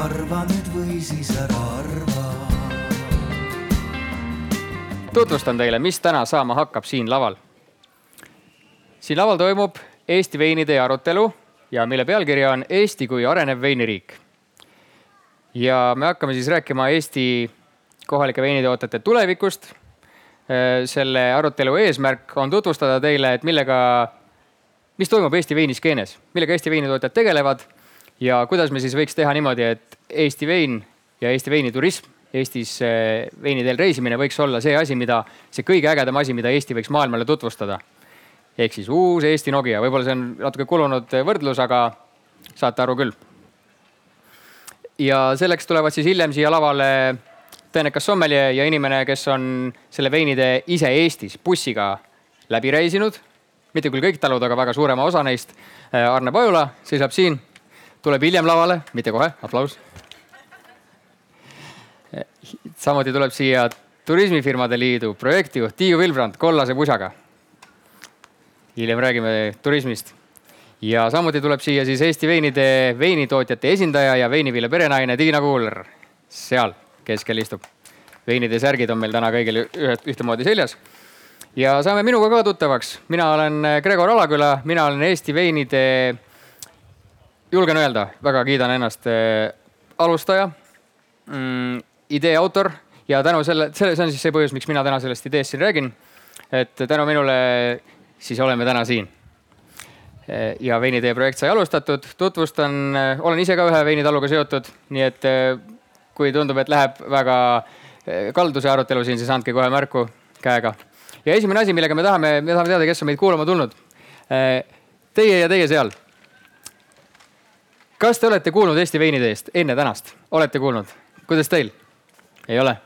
arva nüüd või siis ära arva. tutvustan teile, mis täna saama hakkab siin laval. siin laval toimub Eesti veinide arutelu ja mille pealkiri on Eesti kui arenev veiniriik. ja me hakkame siis rääkima Eesti kohalike veinitootjate tulevikust. selle arutelu eesmärk on tutvustada teile, et millega, mis toimub Eesti veiniskeenes, millega Eesti veinitootjad tegelevad ja kuidas me siis võiks teha niimoodi, et Eesti vein ja Eesti veiniturism, Eestis veiniteel reisimine võiks olla see asi, mida, see kõige ägedam asi, mida Eesti võiks maailmale tutvustada. ehk siis uus Eesti Nokia, võib-olla see on natuke kulunud võrdlus, aga saate aru küll. ja selleks tulevad siis hiljem siia lavale tõenekas sommelje ja inimene, kes on selle veinide ise Eestis bussiga läbi reisinud. mitte küll kõik talud, aga väga suurema osa neist. Arne Pajula seisab siin tuleb hiljem lavale, mitte kohe, aplaus. samuti tuleb siia Turismifirmade Liidu projektijuht Tiiu Vilbrand kollase pusaga. hiljem räägime turismist. ja samuti tuleb siia siis Eesti veinide veinitootjate esindaja ja veinivilja perenaine Tiina Kuuler. seal keskel istub. veinide särgid on meil täna kõigil ühed, ühtemoodi seljas ja saame minuga ka tuttavaks. mina olen Gregor Alaküla, mina olen Eesti veinide julgen öelda, väga kiidan ennast äh, alustaja mm,, idee autor ja tänu selle, selle, see on siis see põhjus, miks mina täna sellest ideest siin räägin. et tänu minule siis oleme täna siin. ja veinitee projekt sai alustatud, tutvustan, olen ise ka ühe veinitaluga seotud, nii et kui tundub, et läheb väga kalduse arutelu siin, siis andke kohe märku käega. ja esimene asi, millega me tahame, me tahame teada, kes on meid kuulama tulnud. Teie ja teie seal kas te olete kuulnud Eesti veiniteest enne tänast, olete kuulnud, kuidas teil? ei ole?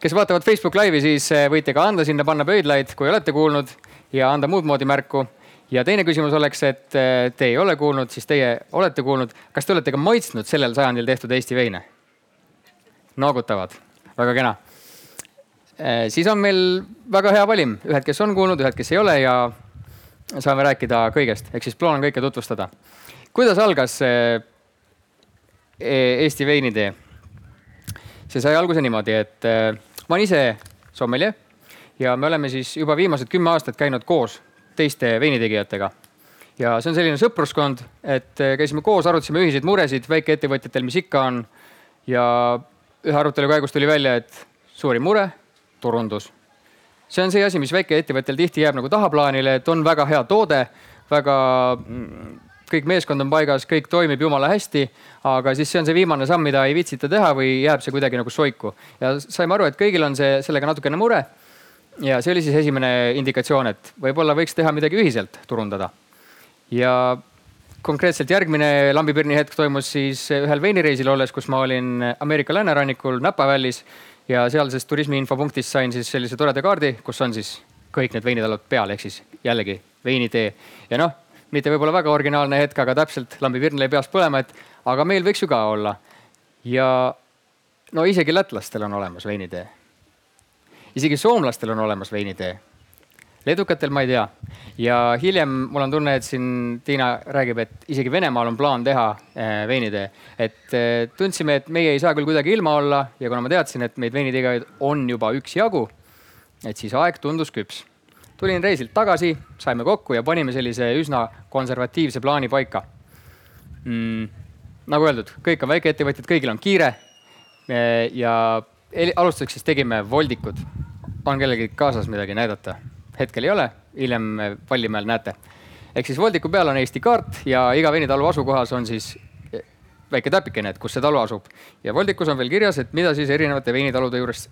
kes vaatavad Facebook Live'i, siis eh, võite ka anda sinna, panna pöidlaid, kui olete kuulnud ja anda muud moodi märku. ja teine küsimus oleks, et eh, te ei ole kuulnud, siis teie olete kuulnud, kas te olete ka maitsnud sellel sajandil tehtud Eesti veine? noogutavad, väga kena. Eh, siis on meil väga hea valim, ühed, kes on kuulnud, ühed, kes ei ole ja saame rääkida kõigest, ehk siis plaan on kõike tutvustada. kuidas algas E, Eesti veinitee. see sai alguse niimoodi, et e, ma olen ise sommelje ja me oleme siis juba viimased kümme aastat käinud koos teiste veinitegijatega. ja see on selline sõpruskond, et e, käisime koos, arutasime ühiseid muresid väikeettevõtjatel, mis ikka on. ja ühe arutelu käigus tuli välja, et suurim mure, turundus. see on see asi, mis väikeettevõttel tihti jääb nagu tahaplaanile, et on väga hea toode, väga mm, kõik meeskond on paigas, kõik toimib jumala hästi, aga siis see on see viimane samm, mida ei viitsita teha või jääb see kuidagi nagu soiku. ja saime aru, et kõigil on see sellega natukene mure. ja see oli siis esimene indikatsioon, et võib-olla võiks teha midagi ühiselt turundada. ja konkreetselt järgmine lambipirni hetk toimus siis ühel veinireisil olles, kus ma olin Ameerika läänerannikul Napa Valley's ja sealsest turismiinfopunktist sain siis sellise toreda kaardi, kus on siis kõik need veinitalud peal, ehk siis jällegi veinitee ja noh mitte võib-olla väga originaalne hetk, aga täpselt lambi virn lõi peas põlema, et aga meil võiks ju ka olla. ja no isegi lätlastel on olemas veinitee. isegi soomlastel on olemas veinitee. leedukatel ma ei tea. ja hiljem mul on tunne, et siin Tiina räägib, et isegi Venemaal on plaan teha äh, veinitee. et äh, tundsime, et meie ei saa küll kuidagi ilma olla ja kuna ma teadsin, et meid veinitegijaid on juba üksjagu, et siis aeg tundus küps tulin reisilt tagasi, saime kokku ja panime sellise üsna konservatiivse plaani paika mm,. nagu öeldud, kõik on väikeettevõtjad, kõigil on kiire. ja alustuseks siis tegime voldikud. on kellelgi kaasas midagi näidata? hetkel ei ole, hiljem Vallimäel näete. ehk siis voldiku peal on Eesti kaart ja iga veinitalu asukohas on siis väike täpikene, et kus see talu asub. ja voldikus on veel kirjas, et mida siis erinevate veinitalude juures,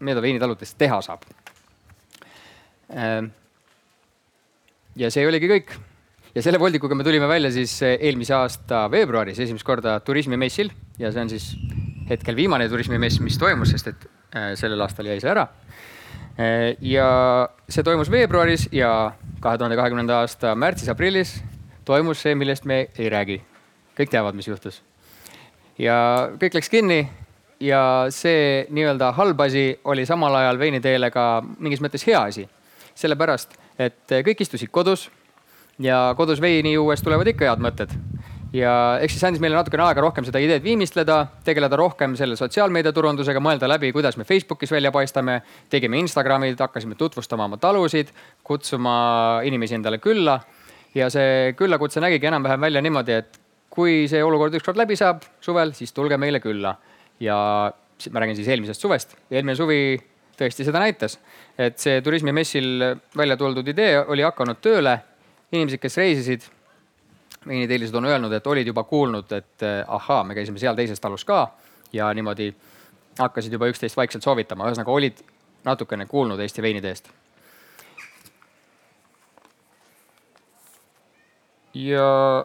mida veinitaludes teha saab ja see oligi kõik. ja selle voldikuga me tulime välja siis eh, eelmise aasta veebruaris esimest korda turismimessil ja see on siis hetkel viimane turismimess, mis toimus, sest et eh, sellel aastal jäi see ära. Eh, ja see toimus veebruaris ja kahe tuhande kahekümnenda aasta märtsis-aprillis toimus see, millest me ei räägi. kõik teavad, mis juhtus. ja kõik läks kinni ja see nii-öelda halb asi oli samal ajal veiniteele ka mingis mõttes hea asi sellepärast, et kõik istusid kodus ja kodus veini juues tulevad ikka head mõtted. ja eks siis andis meile natukene aega rohkem seda ideed viimistleda, tegeleda rohkem selle sotsiaalmeediaturundusega, mõelda läbi, kuidas me Facebookis välja paistame. tegime Instagramid, hakkasime tutvustama oma talusid, kutsuma inimesi endale külla. ja see küllakutse nägigi enam-vähem välja niimoodi, et kui see olukord ükskord läbi saab suvel, siis tulge meile külla. ja ma räägin siis eelmisest suvest, eelmine suvi tõesti seda näitas, et see turismimessil välja tuldud idee oli hakanud tööle. inimesed, kes reisisid veiniteelised on öelnud, et olid juba kuulnud, et eh, ahaa, me käisime seal teises talus ka ja niimoodi hakkasid juba üksteist vaikselt soovitama, ühesõnaga olid natukene kuulnud Eesti veinide eest. ja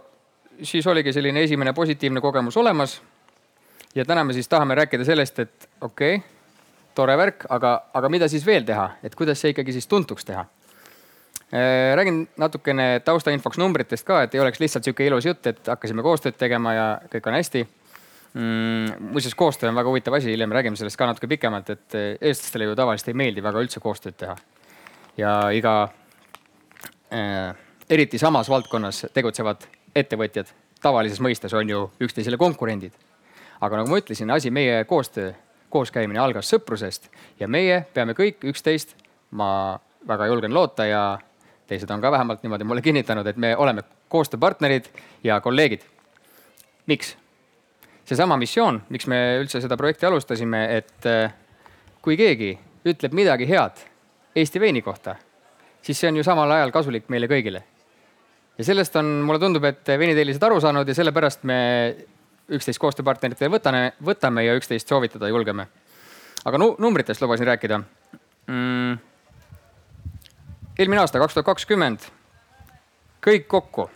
siis oligi selline esimene positiivne kogemus olemas. ja täna me siis tahame rääkida sellest, et okei okay,, tore värk, aga, aga mida siis veel teha, et kuidas see ikkagi siis tuntuks teha Äh, räägin natukene taustainfoks numbritest ka, et ei oleks lihtsalt sihuke ilus jutt, et hakkasime koostööd tegema ja kõik on hästi mm,. muuseas, koostöö on väga huvitav asi, hiljem räägime sellest ka natuke pikemalt, et äh, eestlastele ju tavaliselt ei meeldi väga üldse koostööd teha. ja iga äh,, eriti samas valdkonnas tegutsevad ettevõtjad tavalises mõistes on ju üksteisele konkurendid. aga nagu ma ütlesin, asi, meie koostöö, kooskäimine algas sõprusest ja meie peame kõik üksteist, ma väga julgen loota ja teised on ka vähemalt niimoodi mulle kinnitanud, et me oleme koostööpartnerid ja kolleegid. miks? seesama missioon, miks me üldse seda projekti alustasime, et äh, kui keegi ütleb midagi head Eesti veini kohta, siis see on ju samal ajal kasulik meile kõigile. ja sellest on, mulle tundub, et veiniteelised aru saanud ja sellepärast me üksteist koostööpartneritele võtame, võtame ja üksteist soovitada julgeme. aga nu, numbritest lubasin rääkida mm eelmine aasta, kaks tuhat kakskümmend, kõik kokku.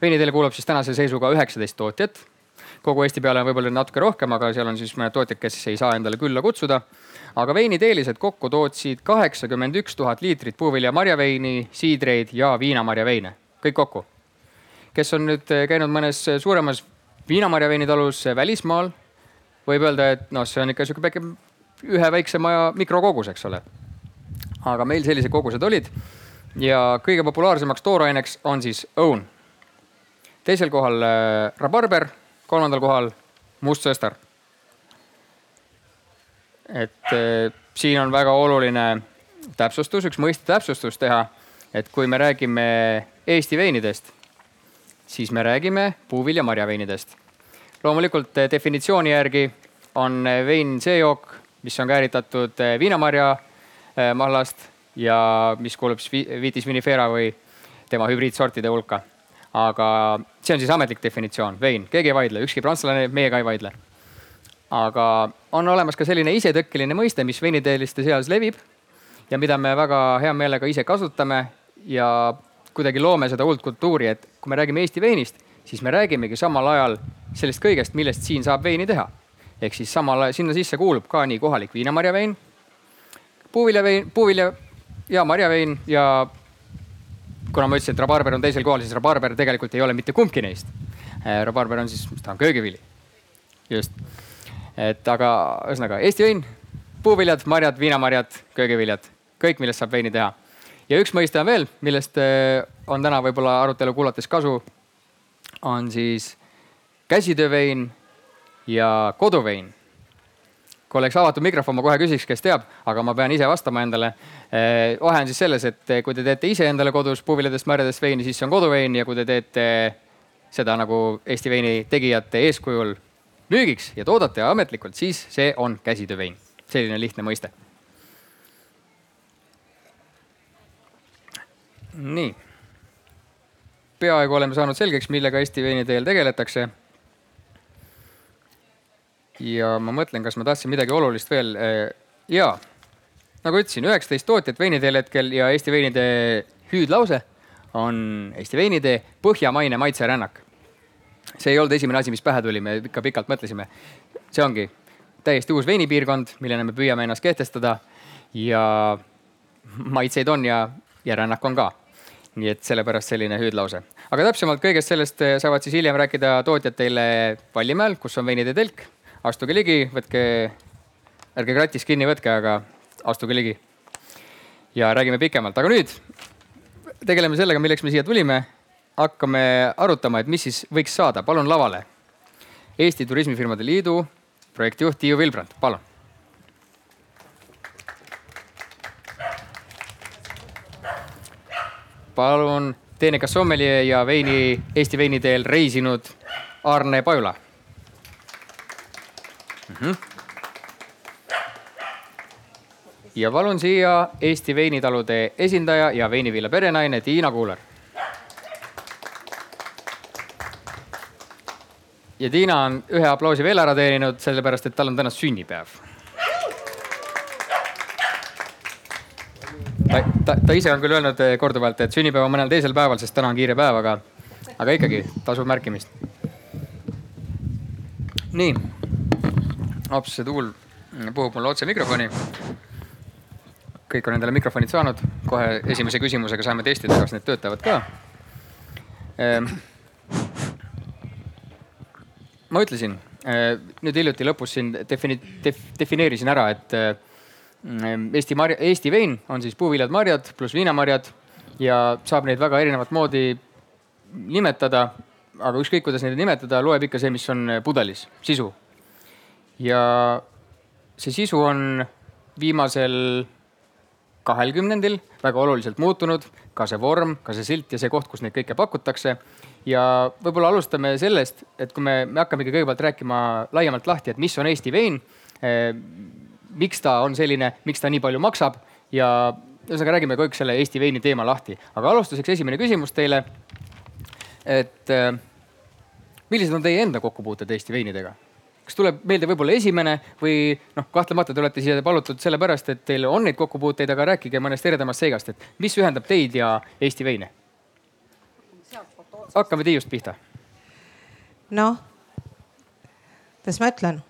veiniteele kuulub siis tänase seisuga üheksateist tootjat. kogu Eesti peale on võib-olla natuke rohkem, aga seal on siis mõned tootjad, kes ei saa endale külla kutsuda. aga veiniteelised kokku tootsid kaheksakümmend üks tuhat liitrit puuvilja marjaveini, siidreid ja viinamarjaveine, kõik kokku. kes on nüüd käinud mõnes suuremas viinamarjaveinitalus välismaal, võib öelda, et noh, see on ikka sihuke väike, ühe väikse maja mikrokogus, eks ole aga meil sellised kogused olid. ja kõige populaarsemaks tooraineks on siis õun. teisel kohal äh, rabarber, kolmandal kohal mustsõstar. et äh, siin on väga oluline täpsustus, üks mõiste täpsustus teha, et kui me räägime Eesti veinidest, siis me räägime puuvilja marjaveinidest. loomulikult äh, definitsiooni järgi on vein see jook, mis on kääritatud viinamarja Äh, mahlast ja mis kuulub siis Vitis vinifera või tema hübriidsortide hulka. aga see on siis ametlik definitsioon, vein, keegi ei vaidle, ükski prantslane meiega ei vaidle. aga on olemas ka selline isetõkkeline mõiste, mis veiniteeliste seas levib ja mida me väga hea meelega ise kasutame ja kuidagi loome seda uut kultuuri, et kui me räägime Eesti veinist, siis me räägimegi samal ajal sellest kõigest, millest siin saab veini teha. ehk siis samal ajal sinna sisse kuulub ka nii kohalik viinamarjavein puuviljavein, puuvilja ja marjavein ja kuna ma ütlesin, et rabarber on teisel kohal, siis rabarber tegelikult ei ole mitte kumbki neist. Äh, rabarber on siis, mis ta on, köögivili. just, et aga ühesõnaga Eesti vein, puuviljad, marjad, viinamarjad, köögiviljad, kõik, millest saab veini teha. Ja üks mõiste on veel, millest äh, on täna võib-olla arutelu kuulates kasu, on siis käsitöövein ja koduvein kui oleks avatud mikrofon, ma kohe küsiks, kes teab, aga ma pean ise vastama endale. Eh, vahe on siis selles, et kui te teete ise endale kodus puuviljadest, marjadest veini, siis see on koduvein ja kui te teete seda nagu Eesti veini tegijate eeskujul müügiks ja toodate ametlikult, siis see on käsitöövein. selline lihtne mõiste. Nii. peaaegu oleme saanud selgeks, millega Eesti veiniteel tegeletakse ja ma mõtlen, kas ma tahtsin midagi olulist veel. Äh, ja nagu ütlesin, üheksateist tootjat veiniteel hetkel ja Eesti veinitee hüüdlause on Eesti veinitee põhjamaine maitserännak. see ei olnud esimene asi, mis pähe tuli, me ikka pikalt mõtlesime. see ongi täiesti uus veinipiirkond, millena me püüame ennast kehtestada ja maitseid on ja, ja rännak on ka. Nii et sellepärast selline hüüdlause. aga täpsemalt kõigest sellest saavad siis hiljem rääkida tootjad teile Vallimäel, kus on veinitee telk astuge ligi, võtke, ärge kratist kinni võtke, aga astuge ligi. ja räägime pikemalt, aga nüüd tegeleme sellega, milleks me siia tulime. hakkame arutama, et mis siis võiks saada. palun lavale Eesti Turismifirmade Liidu projektijuht Tiiu Vilbrand, palun. Palun teenekas sommelie ja veini, Eesti veiniteel reisinud Arne Pajula mm. -hmm. ja palun siia Eesti veinitalude esindaja ja veinivilja perenaine Tiina Kuuler. ja Tiina on ühe aplausi veel ära teeninud, sellepärast et tal on täna sünnipäev. Ta, ta, ta ise on küll öelnud korduvalt, et sünnipäev on mõnel teisel päeval, sest täna on kiire päev, aga, aga ikkagi tasub märkimist. nii see tuul puhub mulle otse mikrofoni. kõik on endale mikrofonid saanud, kohe esimese küsimusega saame testida, kas need töötavad ka. Ehm, ma ütlesin eh, nüüd hiljuti lõpus siin defini-, def, defineerisin ära, et ehm, Eesti marja, Eesti vein on siis puuviljad, marjad pluss viinamarjad ja saab neid väga erinevat moodi nimetada. aga ükskõik, kuidas neid nimetada, loeb ikka see, mis on pudelis, sisu ja see sisu on viimasel kahel kümnendil väga oluliselt muutunud, ka see vorm, ka see silt ja see koht, kus neid kõike pakutakse. ja võib-olla alustame sellest, et kui me, me hakkamegi kõigepealt rääkima laiemalt lahti, et mis on Eesti vein eh,. Miks ta on selline, miks ta nii palju maksab ja ühesõnaga räägime kõik selle Eesti veini teema lahti. aga alustuseks esimene küsimus teile. et eh, millised on teie enda kokkupuuted Eesti veinidega? kas tuleb meelde võib-olla esimene või noh, kahtlemata te olete siia palutud sellepärast, et teil on neid kokkupuuteid, aga rääkige mõnest eredamast seigast, et mis ühendab teid ja Eesti veine? hakkame Tiiust pihta. noh, kuidas ma ütlen?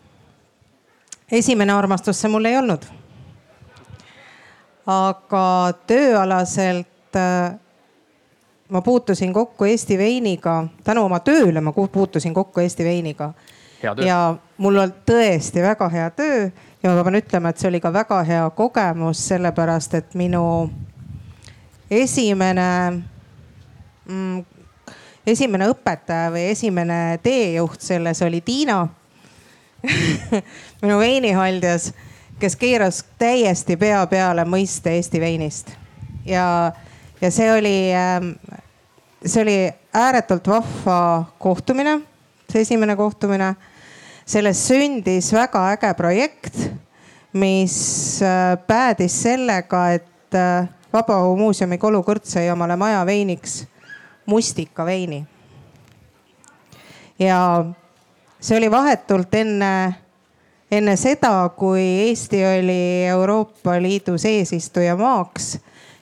Esimene armastus see mul ei olnud. aga tööalaselt äh, ma puutusin kokku Eesti veiniga, tänu oma tööle ma puutusin kokku Eesti veiniga. Ja mul on tõesti väga hea töö. Ja ma pean ütlema, et see oli ka väga hea kogemus, sellepärast et minu esimene mm,, esimene õpetaja või esimene teejuht selles oli Tiina minu veinihaldjas, kes keeras täiesti pea peale mõiste Eesti veinist ja, ja see oli, ähm, see oli ääretult vahva kohtumine see esimene kohtumine. sellest sündis väga äge projekt, mis äh, päädis sellega, et äh, Vabaõhumuuseumi kolukõrts sai omale maja veiniks mustikaveini. ja see oli vahetult enne, enne seda, kui Eesti oli Euroopa Liidus eesistujamaaks.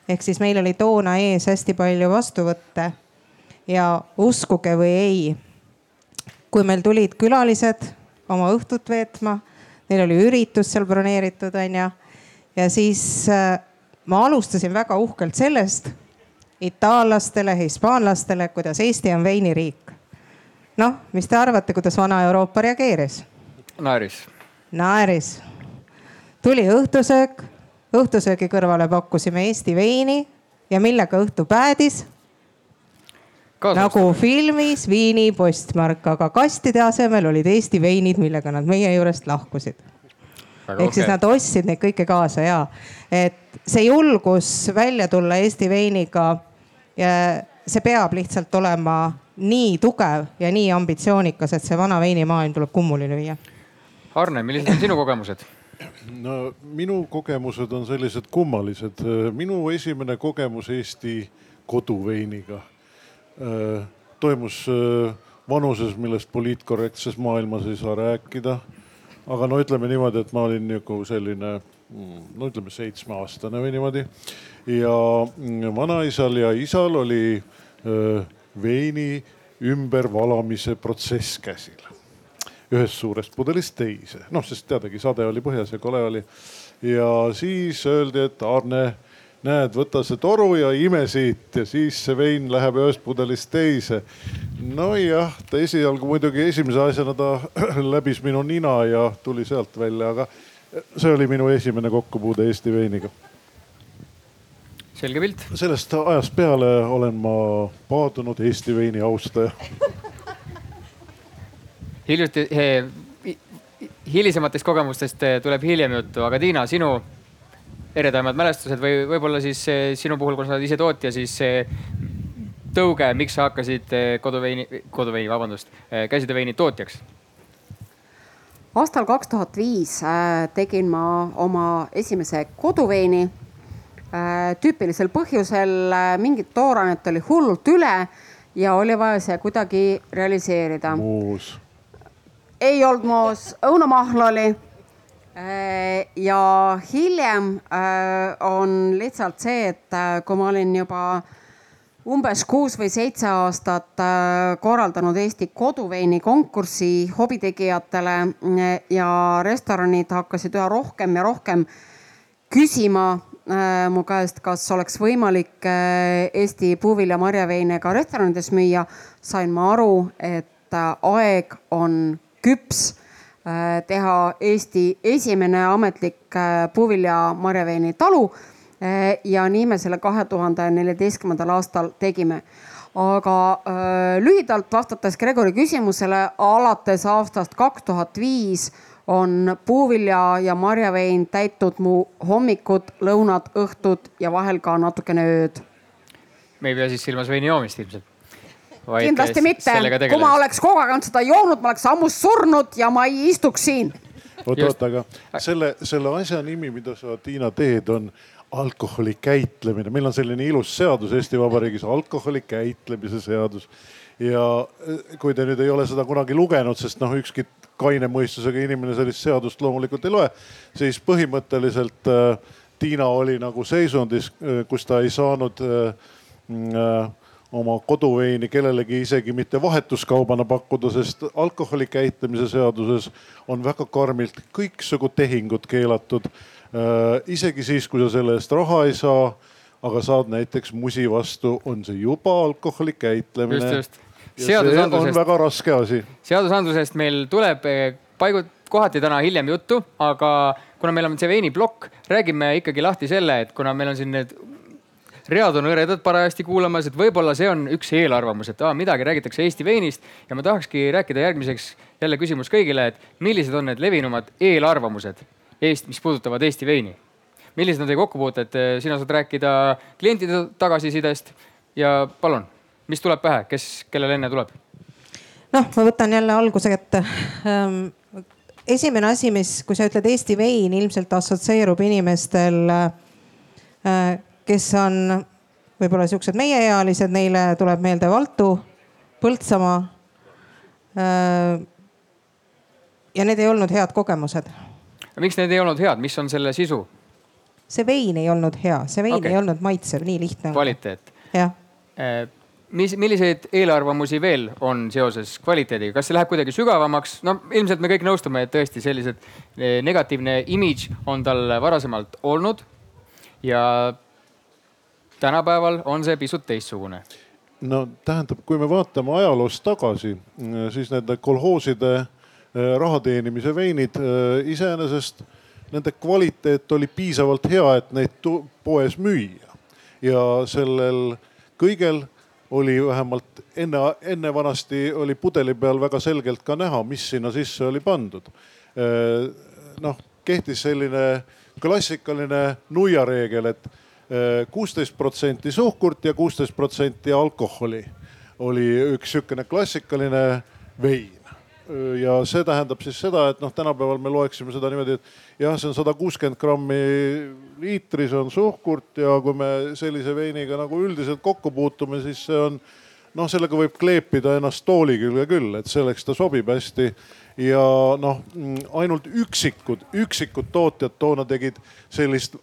ehk siis meil oli toona ees hästi palju vastuvõtte ja uskuge või ei kui meil tulid külalised oma õhtut veetma, neil oli üritus seal broneeritud, onju. ja siis äh, ma alustasin väga uhkelt sellest itaallastele, hispaanlastele, kuidas Eesti on veiniriik. Noh, mis te arvate, kuidas Vana-Euroopa reageeris? naeris. naeris. tuli õhtusöök, õhtusöögi kõrvale pakkusime Eesti veini ja millega õhtu päädis? nagu filmis Viini postmark, aga kastide asemel olid Eesti veinid, millega nad meie juurest lahkusid. ehk okay. siis nad ostsid neid kõike kaasa ja, et see julgus välja tulla Eesti veiniga, see peab lihtsalt olema nii tugev ja nii ambitsioonikas, et see vana veinimaailm tuleb kummuli lüüa. Arne, millised on sinu kogemused? no minu kogemused on sellised kummalised. minu esimene kogemus Eesti koduveiniga Äh, toimus äh, vanuses, millest poliitkorrektses maailmas ei saa rääkida. aga no ütleme niimoodi, et ma olin nagu selline no ütleme seitsmeaastane või niimoodi. ja mm, vanaisal ja isal oli veini ümbervalamise protsess käsil. ühest suurest pudelist teise, noh, sest teadagi, sade oli põhjas ja kole oli. ja siis öeldi, et Arne näed, võta see toru ja ime siit ja siis see vein läheb ühest pudelist teise. nojah, ta esialgu muidugi esimese asjana ta läbis minu nina ja tuli sealt välja, aga see oli minu esimene kokkupuude Eesti veiniga. selge pilt. sellest ajast peale olen ma paadunud Eesti veini austaja. hiljuti eh,, hilisematest kogemustest eh, tuleb hiljem juttu, aga Tiina, sinu eredamad mälestused või võib-olla siis eh, sinu puhul, kuna sa oled ise tootja, siis tõuge, miks sa hakkasid koduveini, koduveini, vabandust, käsitööveini tootjaks? Aastal kaks tuhat viis äh, tegin ma oma esimese koduveini. tüüpilisel põhjusel äh, mingit toorainet oli hullult üle ja oli vaja see kuidagi realiseerida. muus. ei olnud moos, õunamahl oli. ja hiljem äh, on lihtsalt see, et äh, kui ma olin juba umbes kuus või seitse aastat äh, korraldanud Eesti koduveini konkurssi hobitegijatele äh, ja restoranid hakkasid üha rohkem ja rohkem küsima äh, mu käest, kas oleks võimalik Eesti puuvilja marjaveine ka restoranides müüa, sain ma aru, et aeg on küps teha Eesti esimene ametlik puuvilja marjaveini talu ja nii me selle kahe tuhande neljateistkümnendal aastal tegime aga äh, lühidalt vastates Gregori küsimusele, alates aastast kaks tuhat viis on puuvilja ja marjavein täitnud mu hommikud, lõunad, õhtud ja vahel ka natukene ööd. me ei pea siis silmas veini joomist ilmselt. kindlasti mitte, kui ma oleks kogu aeg ainult seda joonud, ma oleks ammu surnud ja ma ei istuks siin. oot, oot, aga selle, selle asja nimi, mida sa, Tiina, teed, on alkoholi käitlemine. meil on selline ilus seadus Eesti Vabariigis, alkoholi käitlemise seadus. ja eh, kui te nüüd ei ole seda kunagi lugenud, sest noh, ükski kaine mõistusega inimene sellist seadust loomulikult ei loe, siis põhimõtteliselt äh, Tiina oli nagu seisundis, kus ta ei saanud äh, oma koduveini kellelegi isegi mitte vahetuskaubana pakkuda, sest alkoholi käitlemise seaduses on väga karmilt kõiksugu tehingud keelatud. Isegi siis, kui sa selle eest raha ei saa, aga saad näiteks musi vastu, on see juba alkoholi käitlemine. see on väga raske asi. seadusandlusest meil tuleb eh, paigu-, kohati täna hiljem juttu, aga kuna meil on see veiniplokk, räägime ikkagi lahti selle, et kuna meil on siin need read on hõredad parajasti kuulamas, et võib-olla see on üks eelarvamus, et aa, midagi räägitakse Eesti veinist ja ma tahakski rääkida järgmiseks jälle küsimus kõigile, et millised on need levinumad eelarvamused Eest, mis puudutavad Eesti veini? millised on teie kokkupuuted, sina saad rääkida klientide tagasisidest ja palun, mis tuleb pähe, kes, kellel enne tuleb? noh, ma võtan jälle alguse kätte ähm,. esimene asi, mis, kui sa ütled Eesti vein, ilmselt assotsieerub inimestel äh,, kes on võib-olla siuksed meieealised, neile tuleb meelde Valtu, Põltsamaa äh,. ja need ei olnud head kogemused. Miks need ei olnud head, mis on selle sisu, see vein ei olnud hea, see vein okay. ei olnud maitsev, nii lihtne. kvaliteet? jah, mis, milliseid eelarvamusi veel on seoses kvaliteediga, kas see läheb kuidagi sügavamaks? no ilmselt me kõik nõustume, et tõesti sellised eh, negatiivne imidž on tal varasemalt olnud ja tänapäeval on see pisut teistsugune. no tähendab, kui me vaatame ajaloos tagasi, siis nende kolhooside äh, raha teenimise veinid äh, iseenesest, nende kvaliteet oli piisavalt hea, et neid poes müüa. ja sellel kõigel oli vähemalt enne, enne vanasti oli pudeli peal väga selgelt ka näha, mis sinna sisse oli pandud. noh, kehtis selline klassikaline nuiareegel, et kuusteist protsenti suhkurt ja kuusteist protsenti alkoholi oli üks sihukene klassikaline vein ja see tähendab siis seda, et noh, tänapäeval me loeksime seda niimoodi, et jah, see on sada kuuskümmend grammi liitris on suhkurt ja kui me sellise veiniga nagu üldiselt kokku puutume, siis see on noh, sellega võib kleepida ennast tooli külge küll, et selleks ta sobib hästi. ja noh, ainult üksikud, üksikud tootjad toona tegid sellist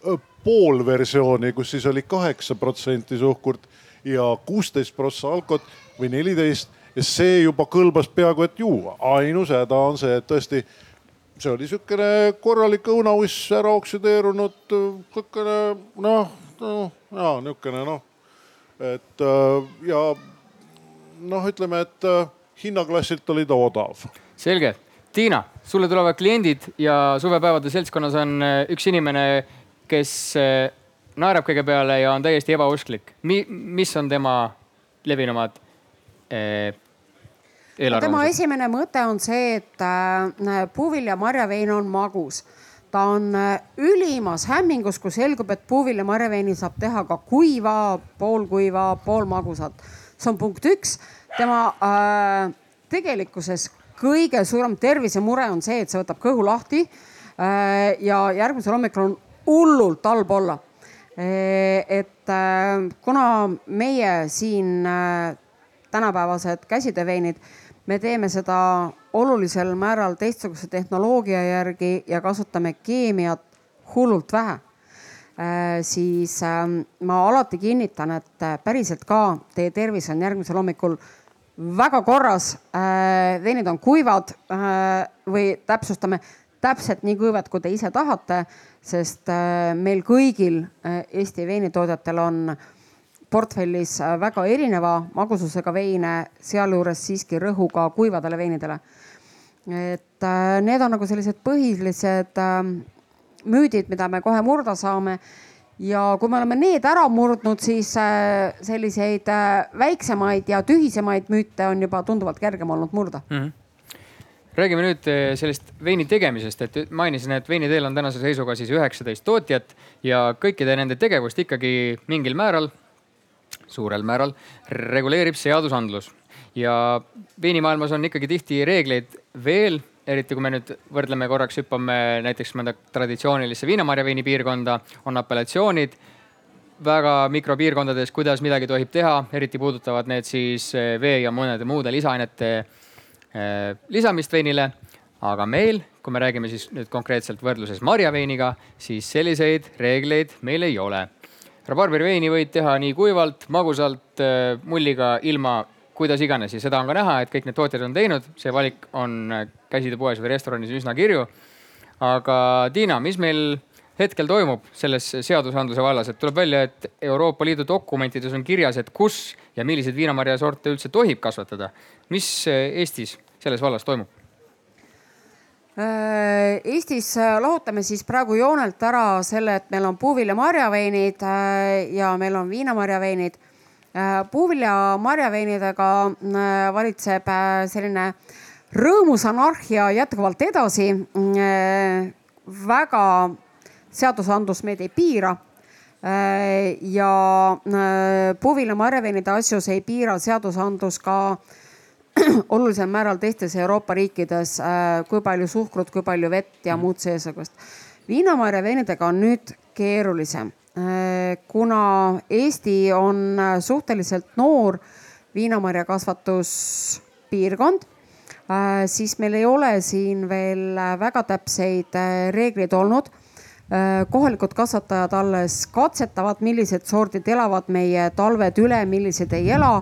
poolversiooni, kus siis oli kaheksa protsenti suhkurt ja kuusteist prossa alkot või neliteist ja see juba kõlbas peaaegu et juua. ainus häda on see, et tõesti see oli sihukene korralik õunauiss, ära oksüdeerunud, sihukene noh, noh ja nihukene noh, et äh, ja noh, ütleme, et äh, hinnaklassilt oli ta odav. selge, Tiina, sulle tulevad kliendid ja suvepäevade seltskonnas on eh, üks inimene, kes naerab kõige peale ja on täiesti ebausklik Mi,. mis on tema levinumad eh, tema esimene mõte on see, et äh, puuvilja marjavein on magus. ta on äh, ülimas hämmingus, kui selgub, et puuvilja marjaveini saab teha ka kuiva, poolkuiva, poolmagusat. see on punkt üks. tema äh, tegelikkuses kõige suurem tervisemure on see, et see võtab kõhu lahti äh,. ja järgmisel hommikul on hullult halb olla äh, et äh, kuna meie siin äh, tänapäevased käsitööveinid, me teeme seda olulisel määral teistsuguse tehnoloogia järgi ja kasutame keemiat hullult vähe. siis ma alati kinnitan, et päriselt ka teie tervis on järgmisel hommikul väga korras. veinid on kuivad või täpsustame täpselt nii kuivad, kui te ise tahate, sest meil kõigil Eesti veinitootjatel on portfellis väga erineva magususega veine, sealjuures siiski rõhuga kuivadele veinidele. et need on nagu sellised põhilised müüdid, mida me kohe murda saame. ja kui me oleme need ära murdnud, siis selliseid väiksemaid ja tühisemaid müüte on juba tunduvalt kergem olnud murda mm. -hmm räägime nüüd sellest veini tegemisest, et mainisin, et veiniteel on tänase seisuga siis üheksateist tootjat ja kõikide nende tegevust ikkagi mingil määral suurel määral reguleerib seadusandlus. Ja veinimaailmas on ikkagi tihti reegleid veel, eriti kui me nüüd võrdleme korraks, hüppame näiteks mõnda traditsioonilisse viinamarjaveini piirkonda, on apellatsioonid. Väga mikropiirkondades, kuidas midagi tohib teha, eriti puudutavad need siis eh, vee ja mõnede muude lisaainete eh, lisamist veinile. aga meil, kui me räägime siis nüüd konkreetselt võrdluses marjaveiniga, siis selliseid reegleid meil ei ole rabarberiveini võid teha nii kuivalt, magusalt, äh, mulliga, ilma, kuidas iganes ja seda on ka näha, et kõik need tootjad on teinud, see valik on äh, käsitööpoes või restoranis üsna kirju. aga Tiina, mis meil hetkel toimub selles seadusandluse vallas, et tuleb välja, et Euroopa Liidu dokumentides on kirjas, et kus ja milliseid viinamarjasorte üldse tohib kasvatada. mis äh, Eestis selles vallas toimub? Äh, Eestis äh, lahutame siis praegu joonelt ära selle, et meil on puuvilja marjaveinid äh, ja meil on viinamarjaveinid. puuvilja marjaveinidega valitseb selline rõõmus anarhia jätkuvalt edasi. väga seadusandlus meid ei piira. ja puuvilja marjaveinide asjus ei piira seadusandlus ka olulisel määral teistes Euroopa riikides, äh, kui palju suhkrut, kui palju vett ja muud seesugust. viinamarja veinidega on nüüd keerulisem, äh, kuna Eesti on äh, suhteliselt noor viinamarja kasvatuspiirkond siis meil ei ole siin veel väga täpseid reegleid olnud. kohalikud kasvatajad alles katsetavad, millised sordid elavad meie talved üle, millised ei ela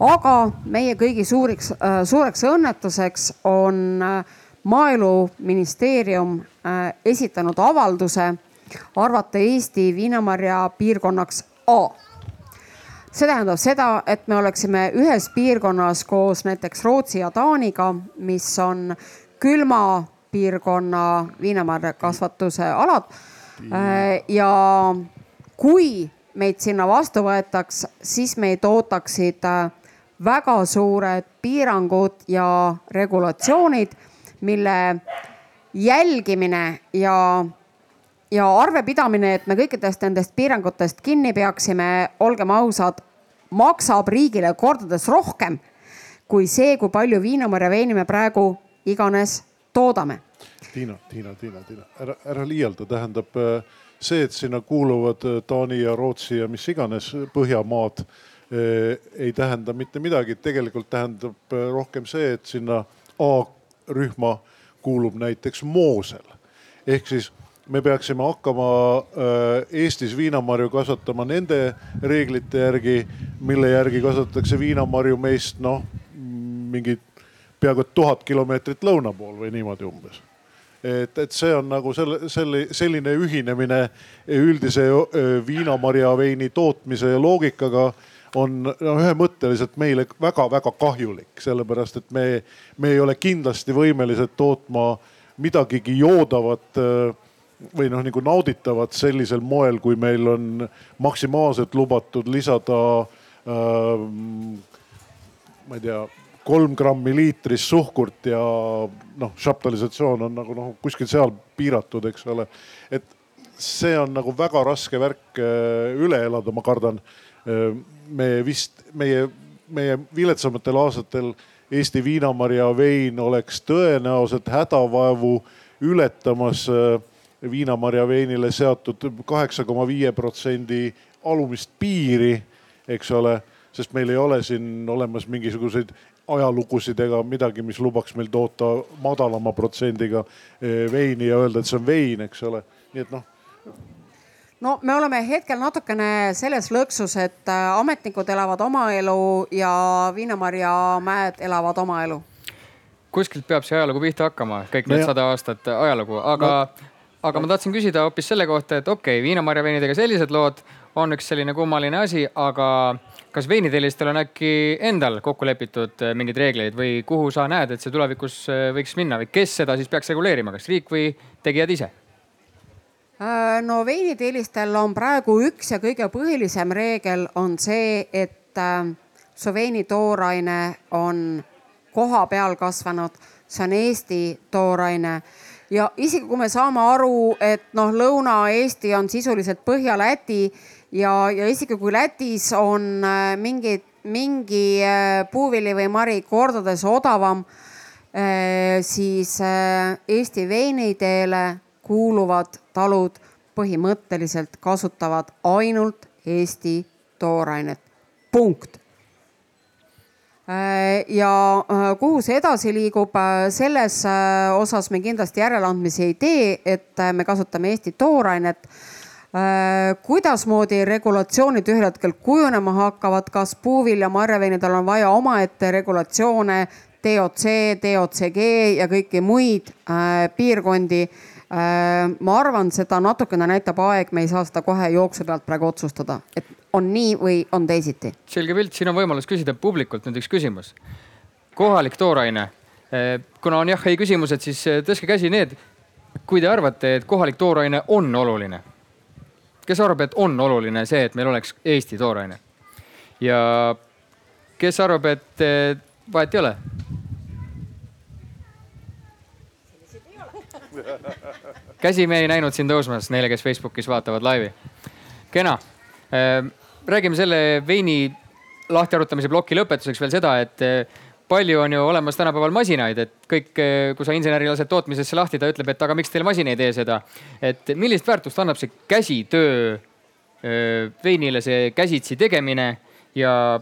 aga meie kõigi suuriks, äh, suureks õnnetuseks on äh, maaeluministeerium äh, esitanud avalduse arvata Eesti viinamarja piirkonnaks A see tähendab seda, et me oleksime ühes piirkonnas koos näiteks Rootsi ja Taaniga, mis on külma piirkonna viinamarja kasvatuse alad. ja kui meid sinna vastu võetaks, siis meid ootaksid väga suured piirangud ja regulatsioonid, mille jälgimine ja, ja arvepidamine, et me kõikidest nendest piirangutest kinni peaksime, olgem ausad, maksab riigile kordades rohkem kui see, kui palju viinamarja veini me praegu iganes toodame. Tiina, Tiina, Tiina, Tiina, ära, ära liialda, tähendab äh, see, et sinna kuuluvad äh, Taani ja Rootsi ja mis iganes Põhjamaad ei tähenda mitte midagi, tegelikult tähendab äh, rohkem see, et sinna A-rühma kuulub näiteks Moosel. ehk siis me peaksime hakkama äh, Eestis viinamarju kasvatama nende reeglite järgi, mille järgi kasvatatakse viinamarju meist noh, mingi peaaegu tuhat kilomeetrit lõuna pool või niimoodi umbes et, et see on nagu selle, selle, selline ühinemine üldise viinamarjaveini tootmise loogikaga on no, ühemõtteliselt meile väga-väga kahjulik, sellepärast et me, me ei ole kindlasti võimelised tootma midagigi joodavat äh, või noh, nagu nauditavad sellisel moel, kui meil on maksimaalselt lubatud lisada äh,. ma ei tea, kolm grammi liitris suhkurt ja noh, šaptalisatsioon on nagu noh, kuskil seal piiratud, eks ole. et see on nagu väga raske värk äh, üle elada, ma kardan. Äh, me vist, meie, meie viletsamatel aastatel Eesti viinamarja vein oleks tõenäoliselt hädavaevu ületamas äh, viinamarja veinile seatud kaheksa koma viie protsendi alumist piiri, eks ole, sest meil ei ole siin olemas mingisuguseid ajalugusid ega midagi, mis lubaks meil toota madalama protsendiga eh, veini ja öelda, et see on vein, eks ole. nii et noh no me oleme hetkel natukene selles lõksus, et äh, ametnikud elavad oma elu ja Viinamarja mäed elavad oma elu. kuskilt peab see ajalugu pihta hakkama, kõik need sada aastat ajalugu, aga no., aga ma tahtsin küsida hoopis selle kohta, et okei okay,, viinamarja veinidega sellised lood on üks selline kummaline asi, aga kas veinitellistel on äkki endal kokku lepitud äh, mingeid reegleid või kuhu sa näed, et see tulevikus äh, võiks minna või kes seda siis peaks reguleerima, kas riik või tegijad ise? Äh, no veinitellistel on praegu üks ja kõige põhilisem reegel on see, et su veini tooraine on koha peal kasvanud, see on Eesti tooraine. Ja isegi kui me saame aru, et noh, Lõuna-Eesti on sisuliselt Põhja-Läti ja, ja isegi kui Lätis on äh, mingi, äh, puuvili või mari kordades odavam, äh, siis Eesti veiniteele kuuluvad talud põhimõtteliselt kasutavad ainult Eesti toorainet, punkt. Äh, ja äh, kuhu see edasi liigub, äh, selles osas me kindlasti järeleandmisi ei tee, et me kasutame Eesti toorainet. kuidasmoodi regulatsioonid ühel hetkel kujunema hakkavad, kas puuvilja marjaveinidel on vaja omaette regulatsioone, DOC, DOCG ja kõiki muid piirkondi ma arvan, seda natukene näitab aeg, me ei saa seda kohe jooksu pealt praegu otsustada, et on nii või on teisiti. selge pilt, siin on võimalus küsida publikult nüüd üks küsimus. kohalik tooraine, eh, kuna on jah ei küsimused, siis eh, tõstke käsi need, kui te arvate, et kohalik tooraine on oluline. kes arvab, et on oluline see, et meil oleks Eesti tooraine? ja kes arvab, et vahet ei ole? Käsi me ei näinud siin tõusmas neile, kes Facebookis vaatavad laivi. kena räägime selle veini lahtiarutamise ploki lõpetuseks veel seda, et eh, palju on ju olemas tänapäeval masinaid, et kõik, eh, kui sa inseneri lased tootmisesse lahti, ta ütleb, et aga miks teil masin ei tee seda. et millist väärtust annab see käsitöö eh, veinile, see käsitsi tegemine ja